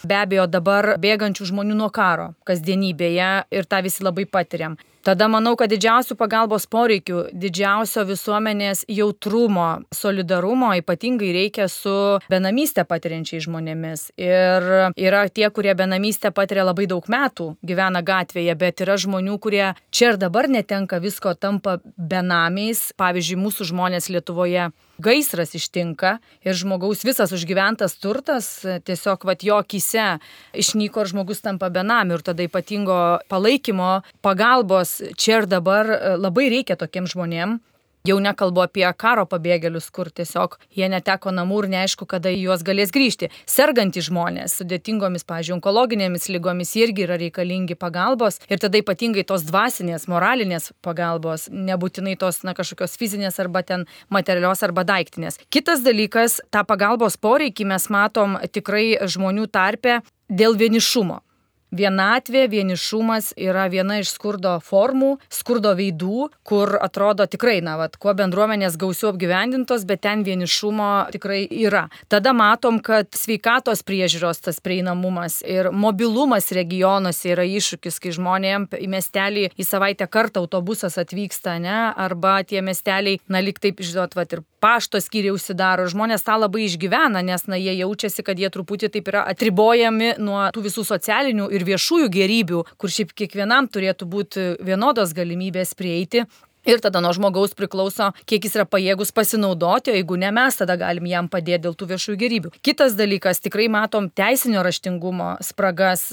be abejo dabar bėgančių žmonių nuo karo kasdienybėje ir tą visi labai patiriam. Tada manau, kad didžiausių pagalbos poreikių, didžiausio visuomenės jautrumo, solidarumo ypatingai reikia su benamystė patiriančiai žmonėmis. Ir yra tie, kurie benamystę patiria labai daug metų, gyvena gatvėje, bet yra žmonių, kurie čia ir dabar netenka visko, tampa benamiais. Pavyzdžiui, mūsų žmonės Lietuvoje gaisras ištinka ir žmogaus visas užgyventas turtas tiesiog vat jo akise išnyko ir žmogus tampa benamiu ir tada ypatingo palaikymo, pagalbos čia ir dabar labai reikia tokiem žmonėm, Jau nekalbu apie karo pabėgėlius, kur tiesiog jie neteko namų ir neaišku, kada juos galės grįžti. Sergantys žmonės sudėtingomis, pažiūrėjau, onkologinėmis lygomis irgi yra reikalingi pagalbos ir tada ypatingai tos dvasinės, moralinės pagalbos, nebūtinai tos, na, kažkokios fizinės arba ten materialios arba daiktinės. Kitas dalykas, tą pagalbos poreikį mes matom tikrai žmonių tarpe dėl vienišumo. Vienatvė, vienišumas yra viena iš skurdo formų, skurdo veidų, kur atrodo tikrai, na, vat, kuo bendruomenės gausiau apgyvendintos, bet ten vienišumo tikrai yra. Tada matom, kad sveikatos priežiūros tas prieinamumas ir mobilumas regionuose yra iššūkis, kai žmonėms į miestelį į savaitę kartą autobusas atvyksta, ne, arba tie miesteliai, na, lik taip, žinot, vat, ir pašto skyriai užsidaro, žmonės tą labai išgyvena, nes, na, jie jaučiasi, kad jie truputį taip yra atribojami nuo tų visų socialinių ir viešųjų gerybių, kur šiaip kiekvienam turėtų būti vienodos galimybės prieiti Ir tada nuo žmogaus priklauso, kiek jis yra pajėgus pasinaudoti, o jeigu ne mes, tada galim jam padėti dėl tų viešųjų gerybių. Kitas dalykas, tikrai matom teisinio raštingumo spragas,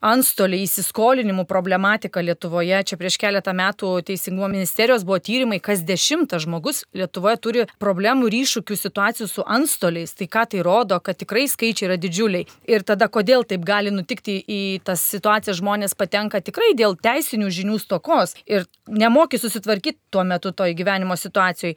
antstoliai įsiskolinimų problematiką Lietuvoje. Čia prieš keletą metų Teisingumo ministerijos buvo tyrimai, kas dešimtas žmogus Lietuvoje turi problemų ir iššūkių situacijų su antstoliais. Tai ką tai rodo, kad tikrai skaičiai yra didžiuliai. Ir tada kodėl taip gali nutikti į tas situacijas žmonės patenka tikrai dėl teisinių žinių stokos ir nemoki susitvarkyti tuo metu toj gyvenimo situacijai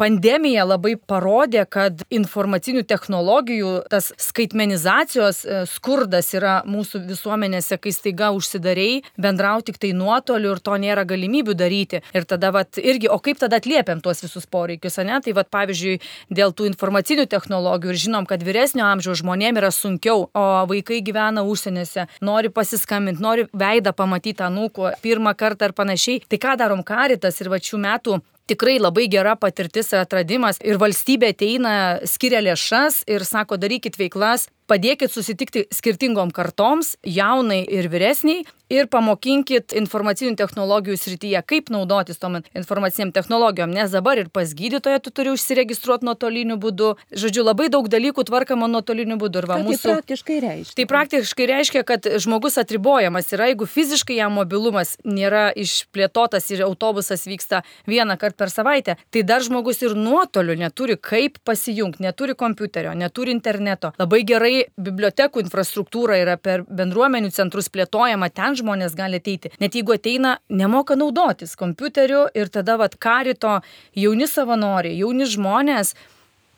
pandemija labai parodė, kad informacinių technologijų, tas skaitmenizacijos e, skurdas yra mūsų visuomenėse, kai staiga užsidariai, bendrauti tik tai nuotoliu ir to nėra galimybių daryti. Ir tada, vat, irgi, o kaip tada atliepiam tuos visus poreikius, ne? Tai, vat, pavyzdžiui, dėl tų informacinių technologijų ir žinom, kad vyresnio amžiaus žmonėms yra sunkiau, o vaikai gyvena užsienėse, nori pasiskambinti, nori veidą pamatyti anūko pirmą kartą ar panašiai. Tai ką darom karitas ir va šių metų tikrai labai gera patirtis ir atradimas. Ir valstybė ateina, skiria lėšas ir sako, darykit veiklas, padėkit susitikti skirtingom kartoms, jaunai ir vyresniai, ir pamokinkit informacinių technologijų srityje, kaip naudotis tom informaciniam technologijom, nes dabar ir pas gydytoją tu turi užsiregistruoti nuotoliniu būdu. Žodžiu, labai daug dalykų tvarkama nuotoliniu būdu. Va, tai mūsų... Tai praktiškai reiškia. Tai praktiškai reiškia, kad žmogus atribojamas yra, jeigu fiziškai jam mobilumas nėra išplėtotas ir autobusas vyksta vieną kartą per savaitę, tai dar žmogus ir nuotoliu neturi kaip pasijungti, neturi kompiuterio, neturi interneto. Labai gerai bibliotekų infrastruktūra yra per bendruomenių centrus plėtojama, ten žmonės gali ateiti. Net jeigu ateina, nemoka naudotis kompiuteriu ir tada vad karito jauni savanoriai, jauni žmonės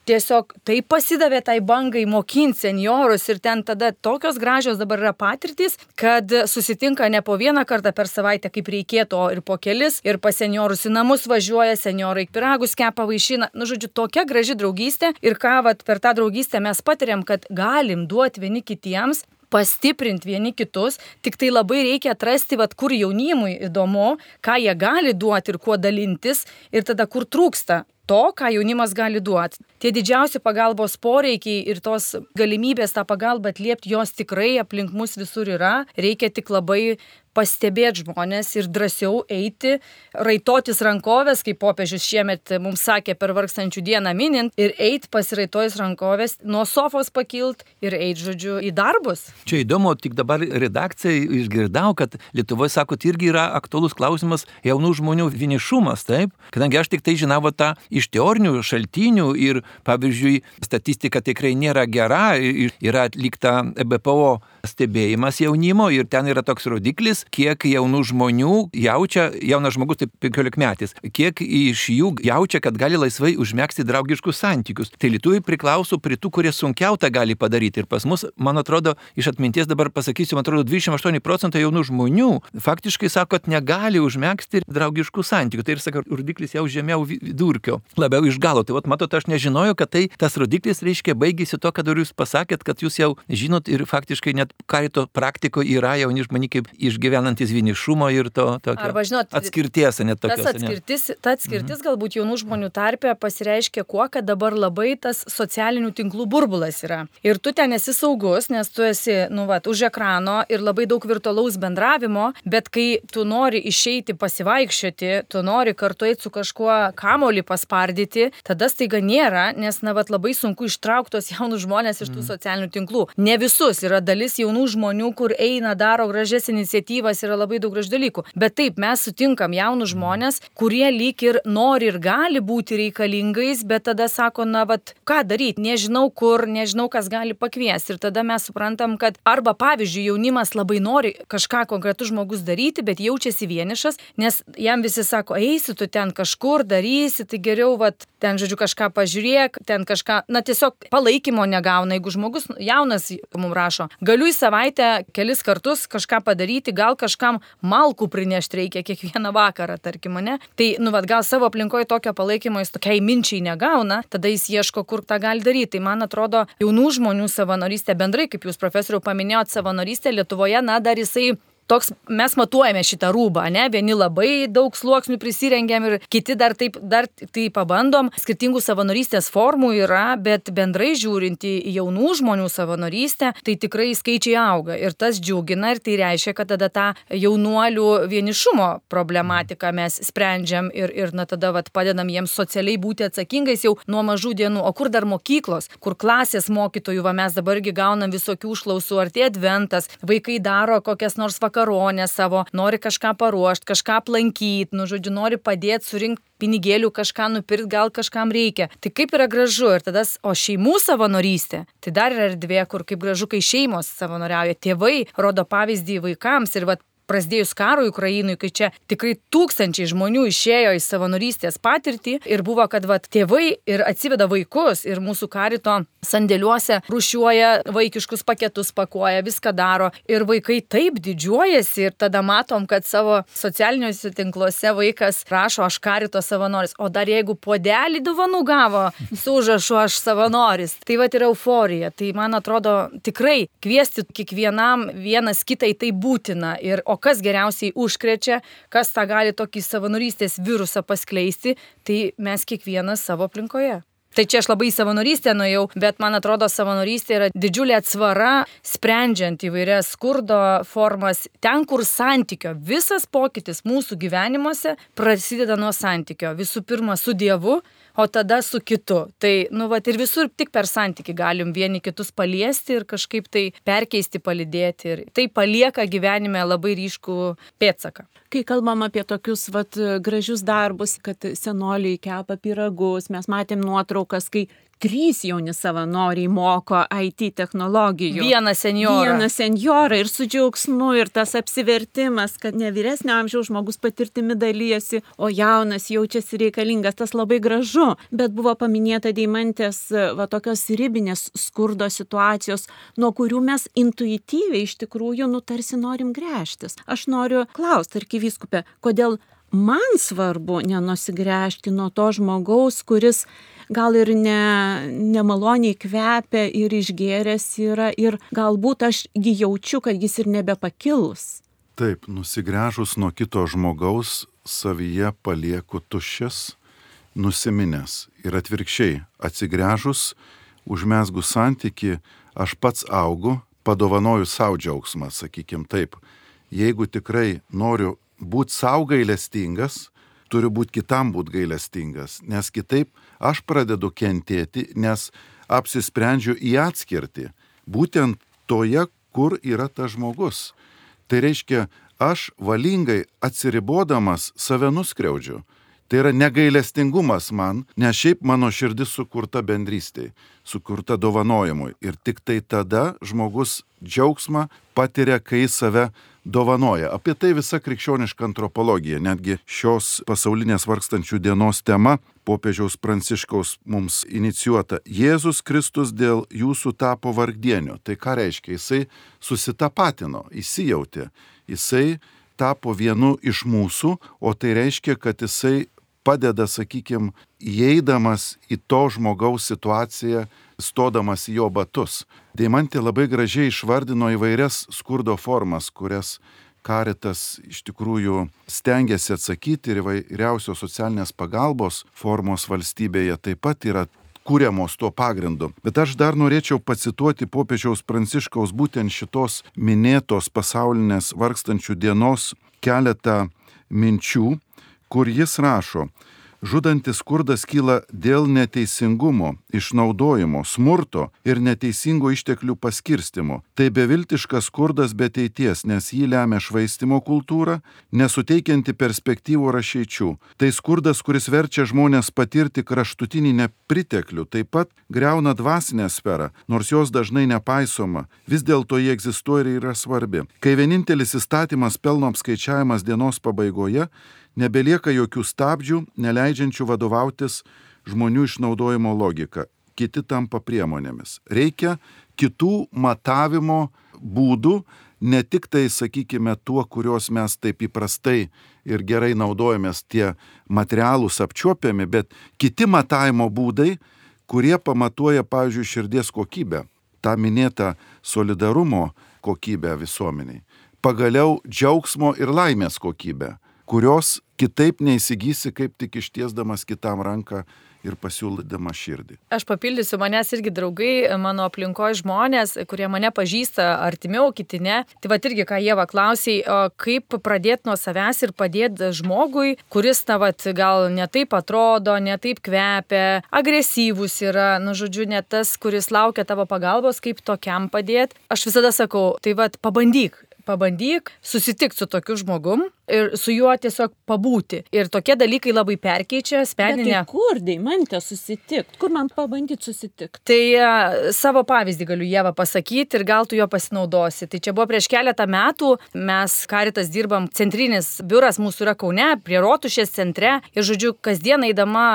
tiesiog taip pasidavė tai bangai mokinti seniorus ir ten tada tokios gražios dabar yra patirtys, kad susitinka ne po vieną kartą per savaitę, kaip reikėtų, o ir po kelis, ir pas seniorus į namus važiuoja, seniorai piragus kepa vaišina. Nu, žodžiu, tokia graži draugystė. Ir ką vat, per tą draugystę mes patiriam, kad galim duoti vieni kitiems pastiprinti vieni kitus, tik tai labai reikia atrasti, vat, kur jaunimui įdomu, ką jie gali duoti ir kuo dalintis, ir tada kur trūksta to, ką jaunimas gali duoti. Tie didžiausi pagalbos poreikiai ir tos galimybės tą pagalbą atliepti, jos tikrai aplink mus visur yra. Reikia tik labai pastebėti žmonės ir drąsiau eiti, raitotis rankovės, kaip popiežius šiemet mums sakė per vargstančių dieną minint, ir eiti pasiraitojus rankovės, nuo sofos pakilt ir eiti, žodžiu, į darbus. Čia įdomu, tik dabar redakcijai išgirdau, kad Lietuvoje, sakot, irgi yra aktuolus klausimas jaunų žmonių vienišumas, taip? Kadangi aš tik tai žinau tą iš teorinių šaltinių ir, pavyzdžiui, statistika tikrai nėra gera, yra atlikta BPO stebėjimas jaunimo ir ten yra toks rodiklis, kiek jaunų žmonių jaučia, jaunas žmogus, tai 15 metais, kiek iš jų jaučia, kad gali laisvai užmėgsti draugiškus santykius. Tai lietuviai priklauso prie tų, kurie sunkiau tą gali padaryti. Ir pas mus, man atrodo, iš atminties dabar pasakysiu, man atrodo, 28 procentai jaunų žmonių faktiškai sako, kad negali užmėgsti draugiškų santykių. Tai ir sako, rodiklis jau žemiau vidurkio, labiau iš galo. Tai vat, matot, aš nežinojau, kad tai tas rodiklis reiškia baigėsi to, kad jūs pasakėt, kad jūs jau žinot ir faktiškai net karito praktikoje yra jauni žmonių kaip išgyventi gyvenantis vienišumo ir to tokio Arba, žinot, atskirties, net tokios. Tas atskirtis, ta atskirtis mhm. galbūt jaunų žmonių tarpė pasireiškia kuo, kad dabar labai tas socialinių tinklų burbulas yra. Ir tu ten esi saugus, nes tu esi, nu, va, už ekrano ir labai daug virtualaus bendravimo, bet kai tu nori išeiti pasivaikščioti, tu nori kartu eiti su kažkuo kamolį paspardyti, tada staiga nėra, nes, na, va, labai sunku ištrauktos jaunus žmonės iš tų mhm. socialinių tinklų. Ne visus, yra dalis jaunų žmonių, kur eina, daro gražias iniciatyvas yra labai daug gražių dalykų. Bet taip, mes sutinkam jaunus žmonės, kurie lyg ir nori ir gali būti reikalingais, bet tada sako, na, vad, ką daryti, nežinau kur, nežinau, kas gali pakviesti. Ir tada mes suprantam, kad arba, pavyzdžiui, jaunimas labai nori kažką konkretus žmogus daryti, bet jaučiasi vienišas, nes jam visi sako, eisi tu ten kažkur, darysi, tai geriau, vad, ten, žodžiu, kažką pažiūrėk, ten kažką, na, tiesiog palaikymo negauna. Jeigu žmogus jaunas mums rašo, galiu į savaitę kelis kartus kažką padaryti, gal kažkam malkų prinešti reikia kiekvieną vakarą, tarkim, ne? Tai, nu, vad, gal savo aplinkoje tokio palaikymo jis tokiai minčiai negauna, tada jis ieško, kur tą gali daryti. Tai man atrodo, jaunų žmonių savanorystė bendrai, kaip jūs profesoriau paminėjot, savanorystė Lietuvoje, na, dar jisai toks mes matuojame šitą rūbą, ne? Vieni labai daug sluoksnių prisirengiam ir kiti dar taip, dar tai pabandom. Skirtingų savanorystės formų yra, bet bendrai žiūrint į jaunų žmonių savanorystę, tai tikrai skaičiai auga. Ir tas džiugina ir tai reiškia, kad tada tą jaunuolių vienišumo problematiką mes sprendžiam ir, ir na tada vat, padedam jiems socialiai būti atsakingais jau nuo mažų dienų. O kur dar mokyklos, kur klasės mokytojų, va mes dabargi gaunam visokių užklausų, ar tie adventas, vaikai daro kokias nors vakarų vakaronę savo, nori kažką paruošti, kažką aplankyti, nu, žodžiu, nori padėti surinkti pinigėlių kažką nupirkti, gal kažkam reikia. Tai kaip yra gražu ir tada, o šeimų savanorystė, tai dar yra erdvė, kur kaip gražu, kai šeimos savanoriauja, tėvai rodo pavyzdį vaikams ir va prasidėjus karui Ukrainui, kai čia tikrai tūkstančiai žmonių išėjo į savanorystės patirtį ir buvo, kad vat, tėvai ir atsiveda vaikus ir mūsų karito sandėliuose rušiuoja vaikiškus paketus, pakuoja, viską daro ir vaikai taip didžiuojasi ir tada matom, kad savo socialiniuose tinkluose vaikas rašo, aš karito savanoris, o dar jeigu podelį dovanų gavo, su užrašu aš savanoris, tai va yra euforija. Tai man atrodo tikrai kviesti kiekvienam vienas kitai tai būtina. Ir, o kas geriausiai užkrečia, kas tą gali tokį savanorystės virusą paskleisti, tai mes kiekvienas savo aplinkoje. Tai čia aš labai į savanorystę nuėjau, bet man atrodo, savanorystė yra didžiulė atsvara, sprendžiant įvairias skurdo formas, ten, kur santykio, visas pokytis mūsų gyvenimuose prasideda nuo santykio. Visų pirma, su Dievu, o tada su kitu. Tai, nu, va, ir visur tik per santyki galim vieni kitus paliesti ir kažkaip tai perkeisti, palidėti. Ir tai palieka gyvenime labai ryškų pėtsaką kai kalbam apie tokius vat, gražius darbus, kad senoliai kepa piragus, mes matėm nuotraukas, kai trys jauni savanoriai moko IT technologijų. Vieną senjorą. Vieną senjorą ir su džiaugsmu ir tas apsivertimas, kad ne vyresnio amžiaus žmogus patirtimi dalyjasi, o jaunas jaučiasi reikalingas, tas labai gražu. Bet buvo paminėta deimantės va tokios ribinės skurdo situacijos, nuo kurių mes intuityviai iš tikrųjų nutarsi norim grėžtis. Aš noriu klausti, arkivyskupė, kodėl man svarbu nenusigręžti nuo to žmogaus, kuris gal ir ne, nemaloniai kvepia ir išgėręs yra ir galbūt aš jį jaučiu, kad jis ir nebepakils. Taip, nusigręžus nuo kito žmogaus, savyje palieku tuščias, nusiminęs ir atvirkščiai, atsigręžus, užmesgus santyki, aš pats augu, padovanoju savo džiaugsmą, sakykim taip. Jeigu tikrai noriu būti savo gailestingas, turiu būti kitam būti gailestingas, nes kitaip aš pradedu kentėti, nes apsisprendžiu į atskirtį, būtent toje, kur yra tas žmogus. Tai reiškia, aš valingai atsiribodamas save nuskriaudžiu. Tai yra negailestingumas man, nes šiaip mano širdis sukurta bendrystėje, sukurta dovanojimui. Ir tik tai tada žmogus džiaugsmą patiria, kai save dovanoja. Apie tai visa krikščioniška antropologija, netgi šios pasaulinės vargstančių dienos tema popiežiaus Pranciškaus mums inicijuota. Jėzus Kristus dėl jūsų tapo vargdieniu. Tai ką reiškia? Jisai susitapatino, įsijautė. Jisai tapo vienu iš mūsų, o tai reiškia, kad jisai padeda, sakykime, įeidamas į to žmogaus situaciją, stodamas į jo batus. Deimantė labai gražiai išvardino įvairias skurdo formas, kurias karitas iš tikrųjų stengiasi atsakyti ir įvairiausios socialinės pagalbos formos valstybėje taip pat yra kūriamos tuo pagrindu. Bet aš dar norėčiau pacituoti popiežiaus pranciškaus būtent šitos minėtos pasaulinės vargstančių dienos keletą minčių, kur jis rašo, Žudantis skurdas kyla dėl neteisingumo, išnaudojimo, smurto ir neteisingo išteklių paskirstimo. Tai beviltiškas skurdas be ateities, nes jį lemia švaistimo kultūra, nesuteikianti perspektyvų rašyčių. Tai skurdas, kuris verčia žmonės patirti kraštutinį nepriteklių, taip pat greuna dvasinę sferą, nors jos dažnai nepaisoma, vis dėlto jie egzistuoja ir yra svarbi. Kai vienintelis įstatymas pelno apskaičiavimas dienos pabaigoje, nebelieka jokių stabdžių, neleidžiančių vadovautis žmonių išnaudojimo logika. Kiti tampa priemonėmis. Reikia kitų matavimo būdų, ne tik tai, sakykime, tuo, kuriuos mes taip įprastai ir gerai naudojamės tie materialūs apčiuopiami, bet kiti matavimo būdai, kurie pamatuoja, pavyzdžiui, širdies kokybę, tą minėtą solidarumo kokybę visuomeniai, pagaliau džiaugsmo ir laimės kokybę, kurios kitaip neįsigysi, kaip tik ištiesdamas kitam ranką ir pasiūlydama širdį. Aš papildysiu, manęs irgi draugai, mano aplinkoje žmonės, kurie mane pažįsta artimiau, kiti ne. Tai va irgi, ką jie vaklausiai, kaip pradėti nuo savęs ir padėti žmogui, kuris tavat gal netaip atrodo, netaip kvepia, agresyvus yra, nu žodžiu, ne tas, kuris laukia tavo pagalbos, kaip tokiam padėti. Aš visada sakau, tai va pabandyk, pabandyk susitikti su tokiu žmogum, ir su juo tiesiog pabūti. Ir tokie dalykai labai perkeičia Bet asmeninę. tai kur, Deimantė, susitikti? Kur man pabandyti susitikti? Tai e, savo pavyzdį galiu Jėvą pasakyti ir gal tu jo pasinaudosi. Tai čia buvo prieš keletą metų, mes Karitas dirbam, centrinis biuras mūsų yra Kaune, prie Rotušės centre. Ir žodžiu, kasdien eidama,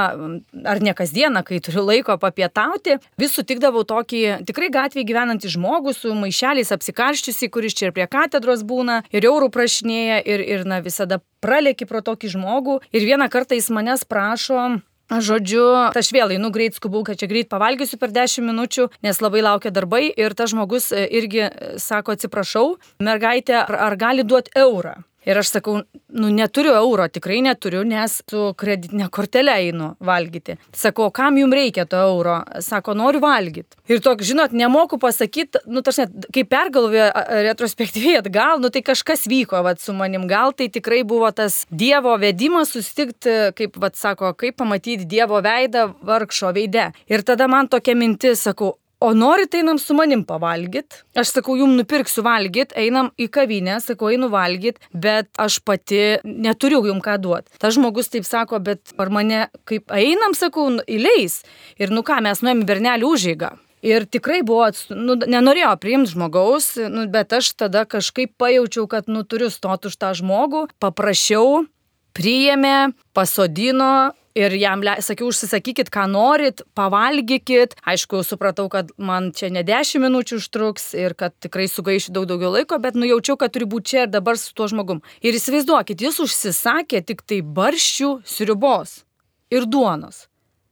ar ne kasdieną, kai turiu laiko papietauti, vis sutikdavau tokį tikrai gatvėje gyvenantį žmogų su maišeliais apsikarščiusi, kuris čia ir prie katedros būna, ir eurų prašinėja, ir, ir na, visada pralėki pro tokį žmogų. Ir vieną kartą jis manęs prašo Žodžiu, aš vėl einu greit skubu, kad čia greit pavalgysiu per 10 minučių, nes labai laukia darbai ir tas žmogus e, irgi e, sako, atsiprašau, mergaitė, ar, ar gali duoti eurą? Ir aš sakau, nu neturiu euro, tikrai neturiu, nes su kreditinė kortelė einu valgyti. Sakau, kam jums reikia to euro? Sako, noriu valgyti. Ir toks, žinot, nemoku pasakyti, nu, net, kai pergalvoju retrospektyviai atgal, nu tai kažkas vyko, vat, su manim. Gal tai tikrai buvo tas Dievo vedimas susitikti, kaip, vat, sako, kaip pamatyti Dievo veidą vargšo veide. Ir tada man tokia mintis, sakau, O norit einam su manim pavalgyt? Aš sakau, jum nupirksiu valgyt, einam į kavinę, sakau, einu valgyt, bet aš pati neturiu jum ką duoti. Tas žmogus taip sako, bet ar mane kaip einam, sakau, įleis. Ir nu ką, mes nuėjom į bernelį užėgą. Ir tikrai buvo, nu, nenorėjo priimti žmogaus, nu, bet aš tada kažkaip pajaučiau, kad nu, turiu stoti už tą žmogų, paprašiau, priėmė, pasodino ir jam le- sakiau, užsisakykit, ką norit, pavalgykit. Aišku, supratau, kad man čia ne 10 minučių užtruks ir kad tikrai sugaišiu daug daugiau laiko, bet nujaučiau, kad turi būti čia ir dabar su tuo žmogum. Ir įsivaizduokit, jis užsisakė tik tai barščių, sriubos ir duonos.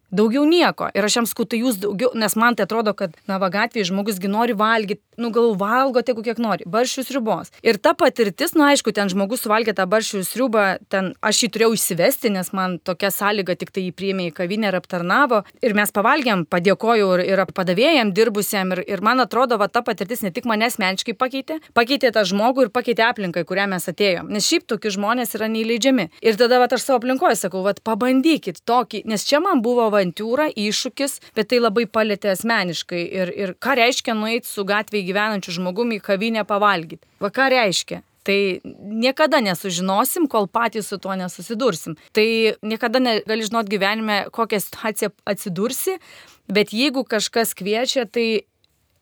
Daugiau nieko. Ir aš jam skutai jūs daugiau, nes man tai atrodo, kad, na, va, gatvėje žmogusgi nori valgyti, nu, gal valgo tiek, kiek nori. Baršius ribos. Ir ta patirtis, na, aišku, ten žmogus suvalgė tą baršius ribą, ten aš jį turėjau įsivesti, nes man tokia sąlyga tik tai jį priėmė į kavinę ir aptarnavo. Ir mes pavalgėm, padėkojau ir, ir padavėjam dirbusiam. Ir, ir man atrodo, va, ta patirtis ne tik mane asmeniškai pakeitė, pakeitė tą žmogų ir pakeitė aplinką, į kurią mes atėjom. Nes šiaip tokie žmonės yra neįleidžiami. Ir tada, va, aš savo aplinkoje sakau, va, pabandykit tokį, nes čia man buvo avantūra, iššūkis, bet tai labai palėtė asmeniškai. Ir, ir ką reiškia nueiti su gatvėje gyvenančiu žmogumi į kavinę pavalgyti? Va ką reiškia? Tai niekada nesužinosim, kol patys su tuo nesusidursim. Tai niekada negali žinot gyvenime, kokią situaciją atsidursi, bet jeigu kažkas kviečia, tai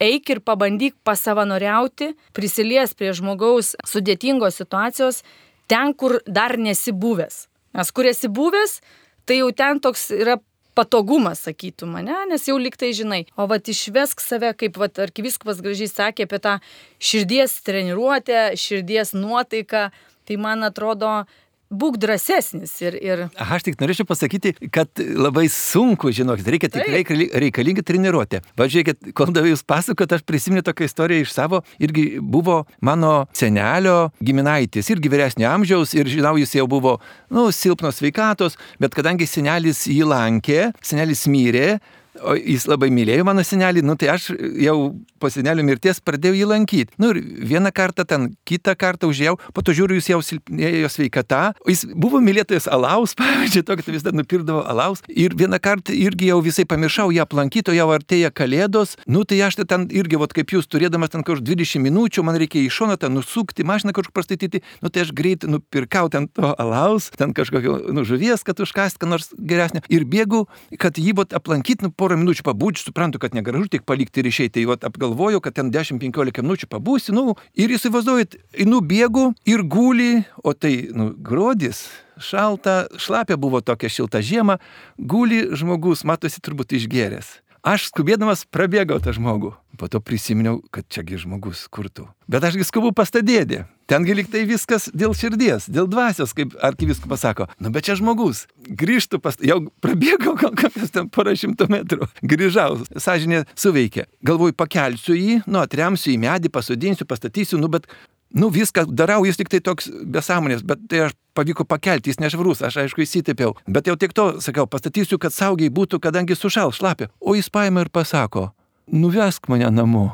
eik ir pabandyk pasavanoriauti, prisilies prie žmogaus sudėtingos situacijos ten, kur dar nesi buvęs. Nes kur esi buvęs, tai jau ten toks yra patogumas, sakytų mane, nes jau liktai žinai. O va išvesk save, kaip va arkiviskupas gražiai sakė apie tą širdies treniruotę, širdies nuotaiką, tai man atrodo, būk drąsesnis ir, ir Aš tik norėčiau pasakyti, kad labai sunku, žinokit, reikia tik Taip. reikali- reikalinga treniruotė. Važiuokit, kol davai jūs pasakot, aš prisimenu tokią istoriją iš savo, irgi buvo mano senelio giminaitis, irgi vyresnio amžiaus ir žinau, jis jau buvo, nu, silpnos sveikatos, bet kadangi senelis jį lankė, senelis mirė, O jis labai mylėjo mano senelį, nu tai aš jau po senelio mirties pradėjau jį lankyti. Nu ir vieną kartą ten, kitą kartą užėjau, po to žiūriu, jis jau silpnėjo sveikata. Jis buvo mylėtojas alaus, pavyzdžiui, tokį vis dar nupirdavo alaus. Ir vieną kartą irgi jau visai pamiršau ją aplankyti, o jau artėja kalėdos. Nu tai aš ten irgi, vat, kaip jūs turėdamas ten kažkur 20 minučių, man reikia į šoną ten nusukti, mašiną kažkur pastatyti. Nu tai aš greit nupirkau ten to alaus, ten kažkokio nu, žuvies, kad užkasti, ką nors geresnio. Ir bėgu, kad jį vat aplankyti, nu porą minučių pabūti, suprantu, kad negražu tik palikti ir išeiti. Tai vat apgalvoju, kad ten 10-15 minučių pabūsi, nu ir įsivaizduojat, einu bėgu ir guli, o tai, nu, grodis. Šalta, šlapia buvo tokia šilta žiema, guli žmogus, matosi turbūt išgeręs. Aš skubėdamas prabėgau tą žmogų. Po to prisiminiau, kad čiagi žmogus kurtų. Bet ašgi skubu pastadėdė. Tengi liktai viskas dėl širdies, dėl dvasios, kaip arkiviskupas sako. Nu bet čia žmogus. Grįžtų pas... Jau prabėgau gal kokias ten porą šimtų metrų. Grįžau. Sažinė suveikė. Galvoju, pakelsiu jį, nu atremsiu į medį, pasodinsiu, pastatysiu, nu bet Nu viską darau, jis tik tai toks besąmonės, bet tai aš pavyko pakelti, jis nešvarus, aš aišku įsitepiau. Bet jau tik to, sakau, pastatysiu, kad saugiai būtų, kadangi sušal šlapia. O jis paima ir pasako, nuvesk mane namo.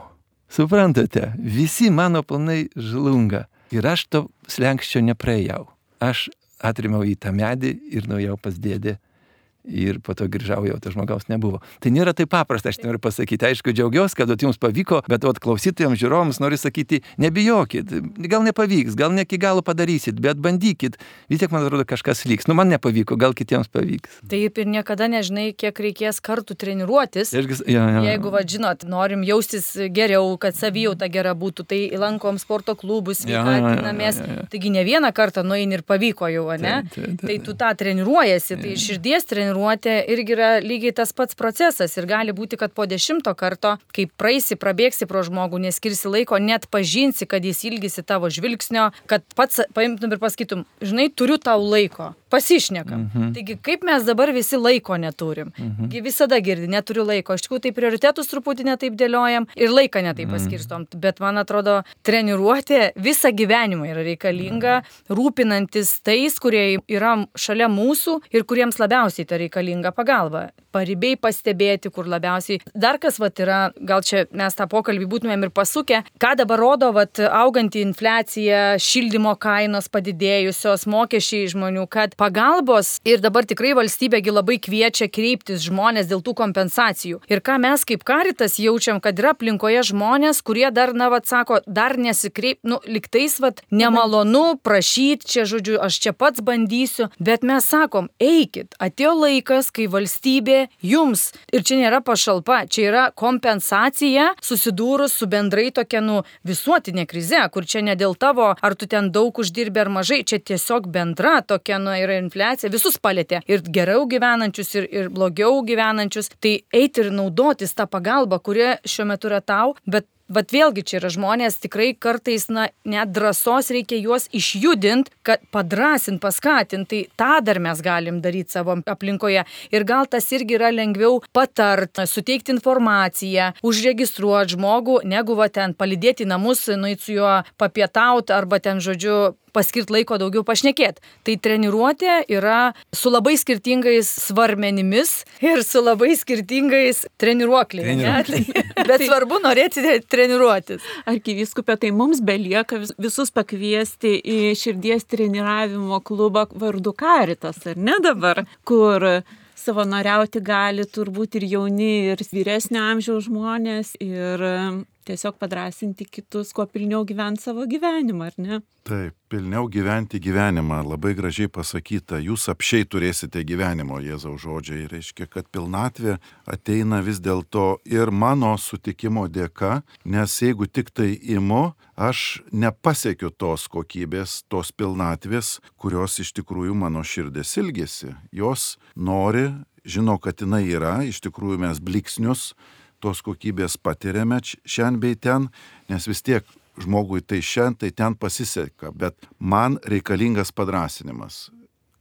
Suprantate, visi mano planai žlunga. Ir aš to slenkščio nepraėjau. Aš atrimiau į tą medį ir nuėjau pas dėdę ir po to grįžau jau to žmogaus nebuvo. Tai nėra taip paprasta, aš noriu pasakyti. Aišku, džiaugiuosi, kad jums pavyko, bet vat, klausytojams, žiūrovams noriu sakyti, nebijokit, gal nepavyks, gal ne iki galo padarysit, bet bandykit. Vis tiek man atrodo kažkas vyks. Nu, man nepavyko, gal kitiems pavyks. Taip ir niekada nežinai, kiek reikės kartų treniruotis. Irgi, ja, ja. Jeigu, va, žinot, norim jaustis geriau, kad savijauta gera būtų, tai lankom sporto klubus, Ja, ja, ja, sveikatinamės. ja, ja, ja. Taigi ne vieną kartą nueini ir pavyko jau, ne? Taip, taip, taip. Tai tu tą treniruojasi, tai širdies treniruotė irgi yra lygiai tas pats procesas ir gali būti, kad po dešimto karto, kai praeisi, prabėgsi pro žmogų, neskirsi laiko, net pažinsi, kad jis ilgisi tavo žvilgsnio, kad pats paimtum ir pasakytum, žinai, turiu tau laiko. Pasišnekam. Mhm. Taigi, kaip mes dabar visi laiko neturim. Mhm. Visada girdi, neturiu laiko. Iš tikrųjų, tai prioritetus truputį netaip dėliojam ir laiką netaip Mhm. paskirstom. Bet man atrodo, treniruotė visą gyvenimą yra reikalinga, rūpinantis tais, kurie yra šalia mūsų ir kuriems labiausiai ta reikalinga pagalba. Paribiai pastebėti, kur labiausiai. Dar kas vat yra, gal čia mes tą pokalbį būtumėm ir pasukę, ką dabar rodo vat, auganti infliacija, šildymo kainos padidėjusios, mokesčiai žmonių, kad pagalbos ir dabar tikrai valstybėgi labai kviečia kreiptis žmonės dėl tų kompensacijų. Ir ką mes kaip karitas jaučiam, kad yra aplinkoje žmonės, kurie dar, na, vat, sako, dar nesikreip, nu, liktais, vat, nemalonu prašyti, čia, žodžiu, aš čia pats bandysiu, bet mes sakom, eikit, atėjo laikas, kai valstybė jums, ir čia nėra pašalpa, čia yra kompensacija susidūrus su bendrai tokia, nu, visuotinė krize, kur čia ne dėl tavo, ar tu ten daug uždirbi ar mažai, čia tiesiog bendra tokia, nu, yra infliacija, visus palėtė, ir geriau gyvenančius, ir, ir blogiau gyvenančius, tai eiti ir naudotis tą pagalbą, kuri šiuo metu yra tau, bet Vat vėlgi čia yra žmonės, tikrai kartais, na, net drąsos reikia juos išjudinti, kad padrasint, paskatint, tai tą dar mes galim daryti savo aplinkoje. Ir gal tas irgi yra lengviau patart, suteikti informaciją, užregistruoti žmogų, negu va ten palidėti namus, nueiti su juo papietauti arba ten, žodžiu, paskirti laiko daugiau pašnekėti. Tai treniruotė yra su labai skirtingais svarmenimis ir su labai skirtingais treniruokliais. Bet svarbu norėti treniruotis. Arkiviskupė, tai mums belieka vis- visus pakviesti į širdies treniravimo klubą vardu Karitas, ar ne dabar, kur savanoriauti gali turbūt ir jauni, ir vyresnio amžiaus žmonės, ir tiesiog padrasinti kitus, kuo pilniau gyventi savo gyvenimą, ar ne? Taip, pilniau gyventi gyvenimą, labai gražiai pasakyta, jūs apšiai turėsite gyvenimo, Jėzaus žodžiai, reiškia, kad pilnatvė ateina vis dėlto ir mano sutikimo dėka, nes jeigu tik tai imu, aš nepasiekiu tos kokybės, tos pilnatvės, kurios iš tikrųjų mano širdis ilgesi. Jos nori, žino, kad jinai yra, iš tikrųjų mes bliksnius tos kokybės patiriame šiandien bei ten, nes vis tiek žmogui tai šiandien, tai ten pasiseka, bet man reikalingas padrasinimas.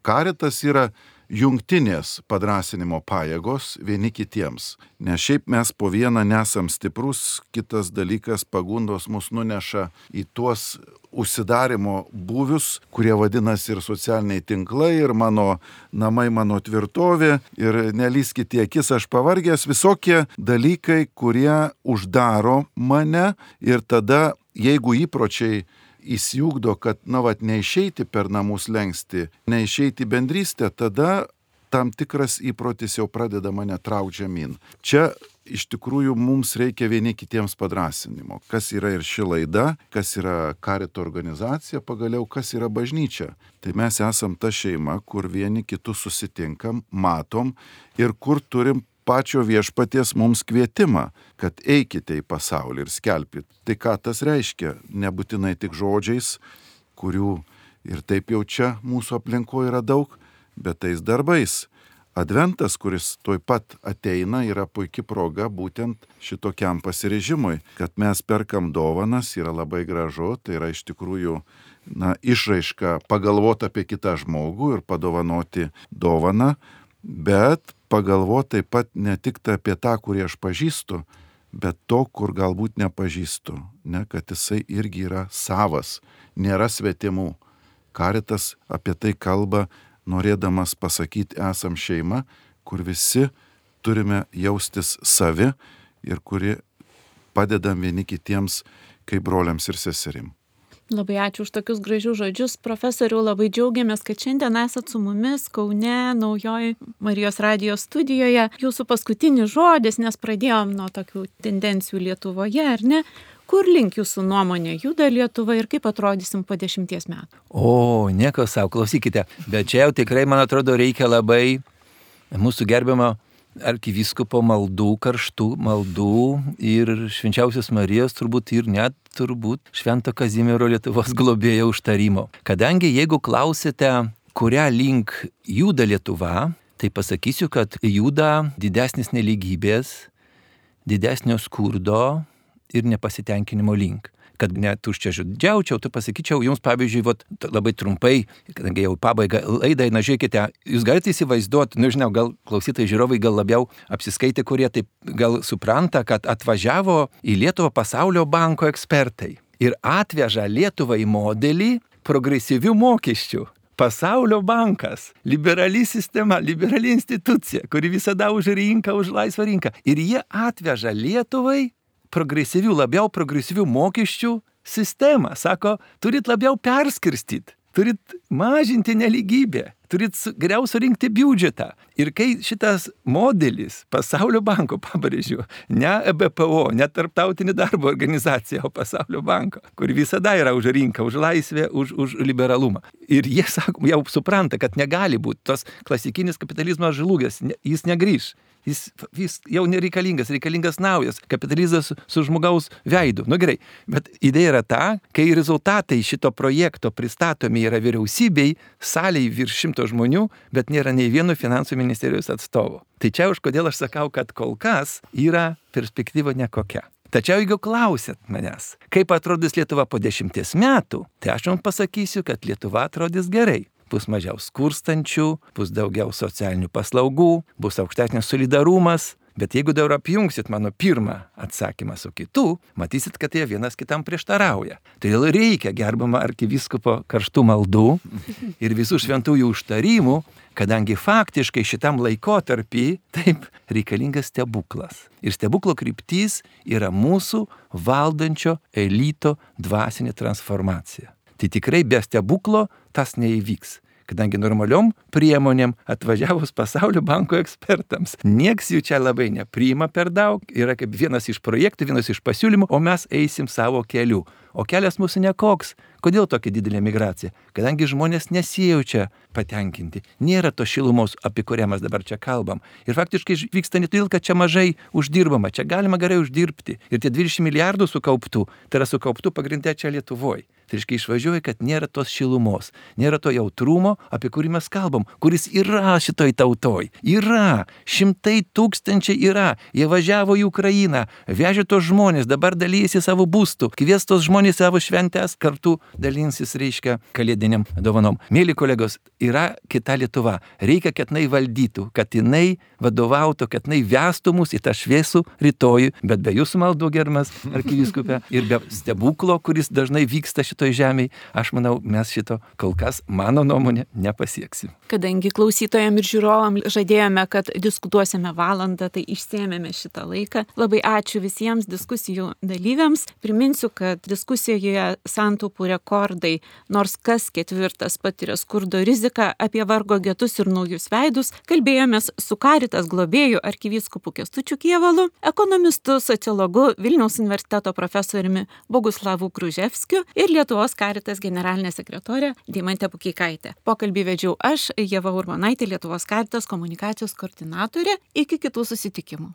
Karitas yra jungtinės padrasinimo pajėgos vieni kitiems. Nes šiaip mes po vieną nesam stiprus, kitas dalykas pagundos mus nuneša į tuos užsidarimo būvius, kurie vadinasi ir socialiniai tinklai, ir mano namai, mano tvirtovė, ir nelyskite į akis, aš pavargęs, visokie dalykai, kurie uždaro mane ir tada, jeigu įpročiai įsijungdo, kad, na, vat, neišeiti per namus lengsti, neišeiti bendrystę, tada tam tikras įprotis jau pradeda mane traukti žemyn. Čia iš tikrųjų mums reikia vieni kitiems padrasinimo. Kas yra ir ši laida, kas yra karito organizacija, pagaliau kas yra bažnyčia. Tai mes esam ta šeima, kur vieni kitus susitinkam, matom ir kur turim pačio viešpaties mums kvietimą, kad eikite į pasaulį ir skelbit. Tai ką tas reiškia? Nebūtinai tik žodžiais, kurių ir taip jau čia mūsų aplinkoje yra daug, bet tais darbais. Adventas, kuris tuoj pat ateina, yra puikia proga būtent šitokiam pasirežimui, kad mes perkam dovanas, yra labai gražu, tai yra iš tikrųjų na, išraiška pagalvoti apie kitą žmogų ir padovanoti dovaną, bet pagalvoti taip pat ne tik apie tą, kurį aš pažįstu, bet to, kur galbūt nepažįstu, ne, kad jisai irgi yra savas, nėra svetimų. Karitas apie tai kalba, norėdamas pasakyti, esam šeima, kur visi turime jaustis savi ir kuri padedam vieni kitiems kaip broliams ir seserim. Labai ačiū už tokius gražius žodžius. Profesoriu, labai džiaugiamės, kad šiandien esat su mumis Kaune, naujoji Marijos radijos studijoje. Jūsų paskutinis žodis, nes pradėjom nuo tokių tendencijų Lietuvoje, ar ne? Kur link jūsų nuomonė juda Lietuva ir kaip atrodysim po dešimties metų? O, nieko savo, klausykite. Bet čia jau tikrai, man atrodo, reikia labai mūsų gerbiamo arkiviskopo maldų, karštų maldų ir švenčiausios Marijos turbūt ir net turbūt Švento Kazimiero Lietuvos globėjo užtarimo. Kadangi jeigu klausite, kurią link juda Lietuva, tai pasakysiu, kad juda didesnis neligybės, didesnio skurdo ir nepasitenkinimo link kad netuščia žodžiaučiau, tai pasakyčiau jums, pavyzdžiui, vat, labai trumpai, kadangi jau pabaiga laidai, na žiūrėkite, jūs galite įsivaizduoti, nežinau, nu, gal klausytojai žiūrovai gal labiau apsiskaitė, kurie taip gal supranta, kad atvažiavo į Lietuvą pasaulio banko ekspertai ir atveža Lietuvai modelį progresyvių mokesčių. Pasaulio bankas, liberali sistema, liberali institucija, kuri visada už rinką, už laisvą rinką. Ir jie atveža Lietuvai progresyvių, labiau progresyvių mokesčių sistemą. Sako, turit labiau perskirstyti, turit mažinti neligybę, turit geriau surinkti biudžetą. Ir kai šitas modelis pasaulio banko, pabrėžiu, ne EBPO, ne tarptautinė darbo organizacija, o pasaulio banko, kur visada yra už rinką, už laisvę, už, už liberalumą. Ir jie sako, jau supranta, kad negali būti tas klasikinis kapitalizmas žlugęs, jis negrįž. Jis, jis jau nereikalingas, reikalingas naujas kapitalizmas su žmogaus veidu. Na nu, gerai, bet idėja yra ta, kai rezultatai šito projekto pristatomi yra vyriausybei, saliai virš šimto žmonių, bet nėra nei vieno finansų ministerijos atstovo. Tai čia už kodėl aš sakau, kad kol kas yra perspektyva nekokia. Tačiau jeigu klausėt manęs, kaip atrodys Lietuva po dešimties metų, tai aš jums pasakysiu, kad Lietuva atrodys gerai bus mažiau skurstančių, bus daugiau socialinių paslaugų, bus aukštesnis solidarumas. Bet jeigu dabar apjungsit mano pirmą atsakymą su kitu, matysit, kad jie vienas kitam prieštarauja. Todėl reikia gerbama arkiviskopo karštų maldų ir visų šventųjų užtarimų, kadangi faktiškai šitam laikotarpį taip reikalingas stebuklas. Ir stebuklo kryptis yra mūsų valdančio elito dvasinė transformacija. Tai tikrai be stebuklo tas neįvyks kadangi normaliom priemonėm atvažiavus pasaulio banko ekspertams. Niekas jų čia labai nepriima per daug, yra kaip vienas iš projektų, vienas iš pasiūlymų, o mes eisim savo keliu. O kelias mūsų nekoks. Kodėl tokia didelė migracija? Kadangi žmonės nesijaučia patenkinti. Nėra to šilumos, apie kurią mes dabar čia kalbam. Ir faktiškai vyksta ne todėl, kad čia mažai uždirbama, čia galima gerai uždirbti. Ir tie 20 milijardų sukauptų, tai yra sukauptų pagrindė čia Lietuvoje. Tai reiškia išvažiuoja, kad nėra tos šilumos, nėra to jautrumo, apie kurį mes kalbam, kuris yra šitoj tautoj. Yra, šimtai tūkstančiai yra. Jie važiavo į Ukrainą, vežė tos žmonės, dabar dalyjasi savo būstų, kvies tos žmonės savo šventęs kartu dalinsis, reiškia, kalėdiniam dovanom. Mėly kolegos, yra kita Lietuva. Reikia, kad jinai valdytų, kad jinai vadovautų, kad jinai vestų mus į tą šviesų rytojų, bet be jūsų maldų germas arkiviskupė ir be stebuklo, kuris dažnai vyksta šitoj žemėje, aš manau, mes šito kol kas, mano nuomonė, nepasieksim. Kadangi klausytojams ir žiūrovam žadėjome, kad diskutuosime valandą, tai išsėmėme šitą laiką. Labai ačiū visiems diskusijų dalyviams. Priminsiu, kad diskusijoje santupų rekordai, nors kas ketvirtas patiria skurdo riziką apie vargo getus ir naujus veidus, kalbėjomės su Karitas globėjų arkivyskupu Kestučiu Kievalu, ekonomistu, sociologu Vilniaus universiteto profesoriumi Boguslavu Kruževskiu ir Lietuvos karitas generalinė sekretorė Deimantė Pukeikaitė. Pokalbį vedžiau aš, Jeva Urmanaitė, Lietuvos karitas komunikacijos koordinatorė. Iki kitų susitikimų.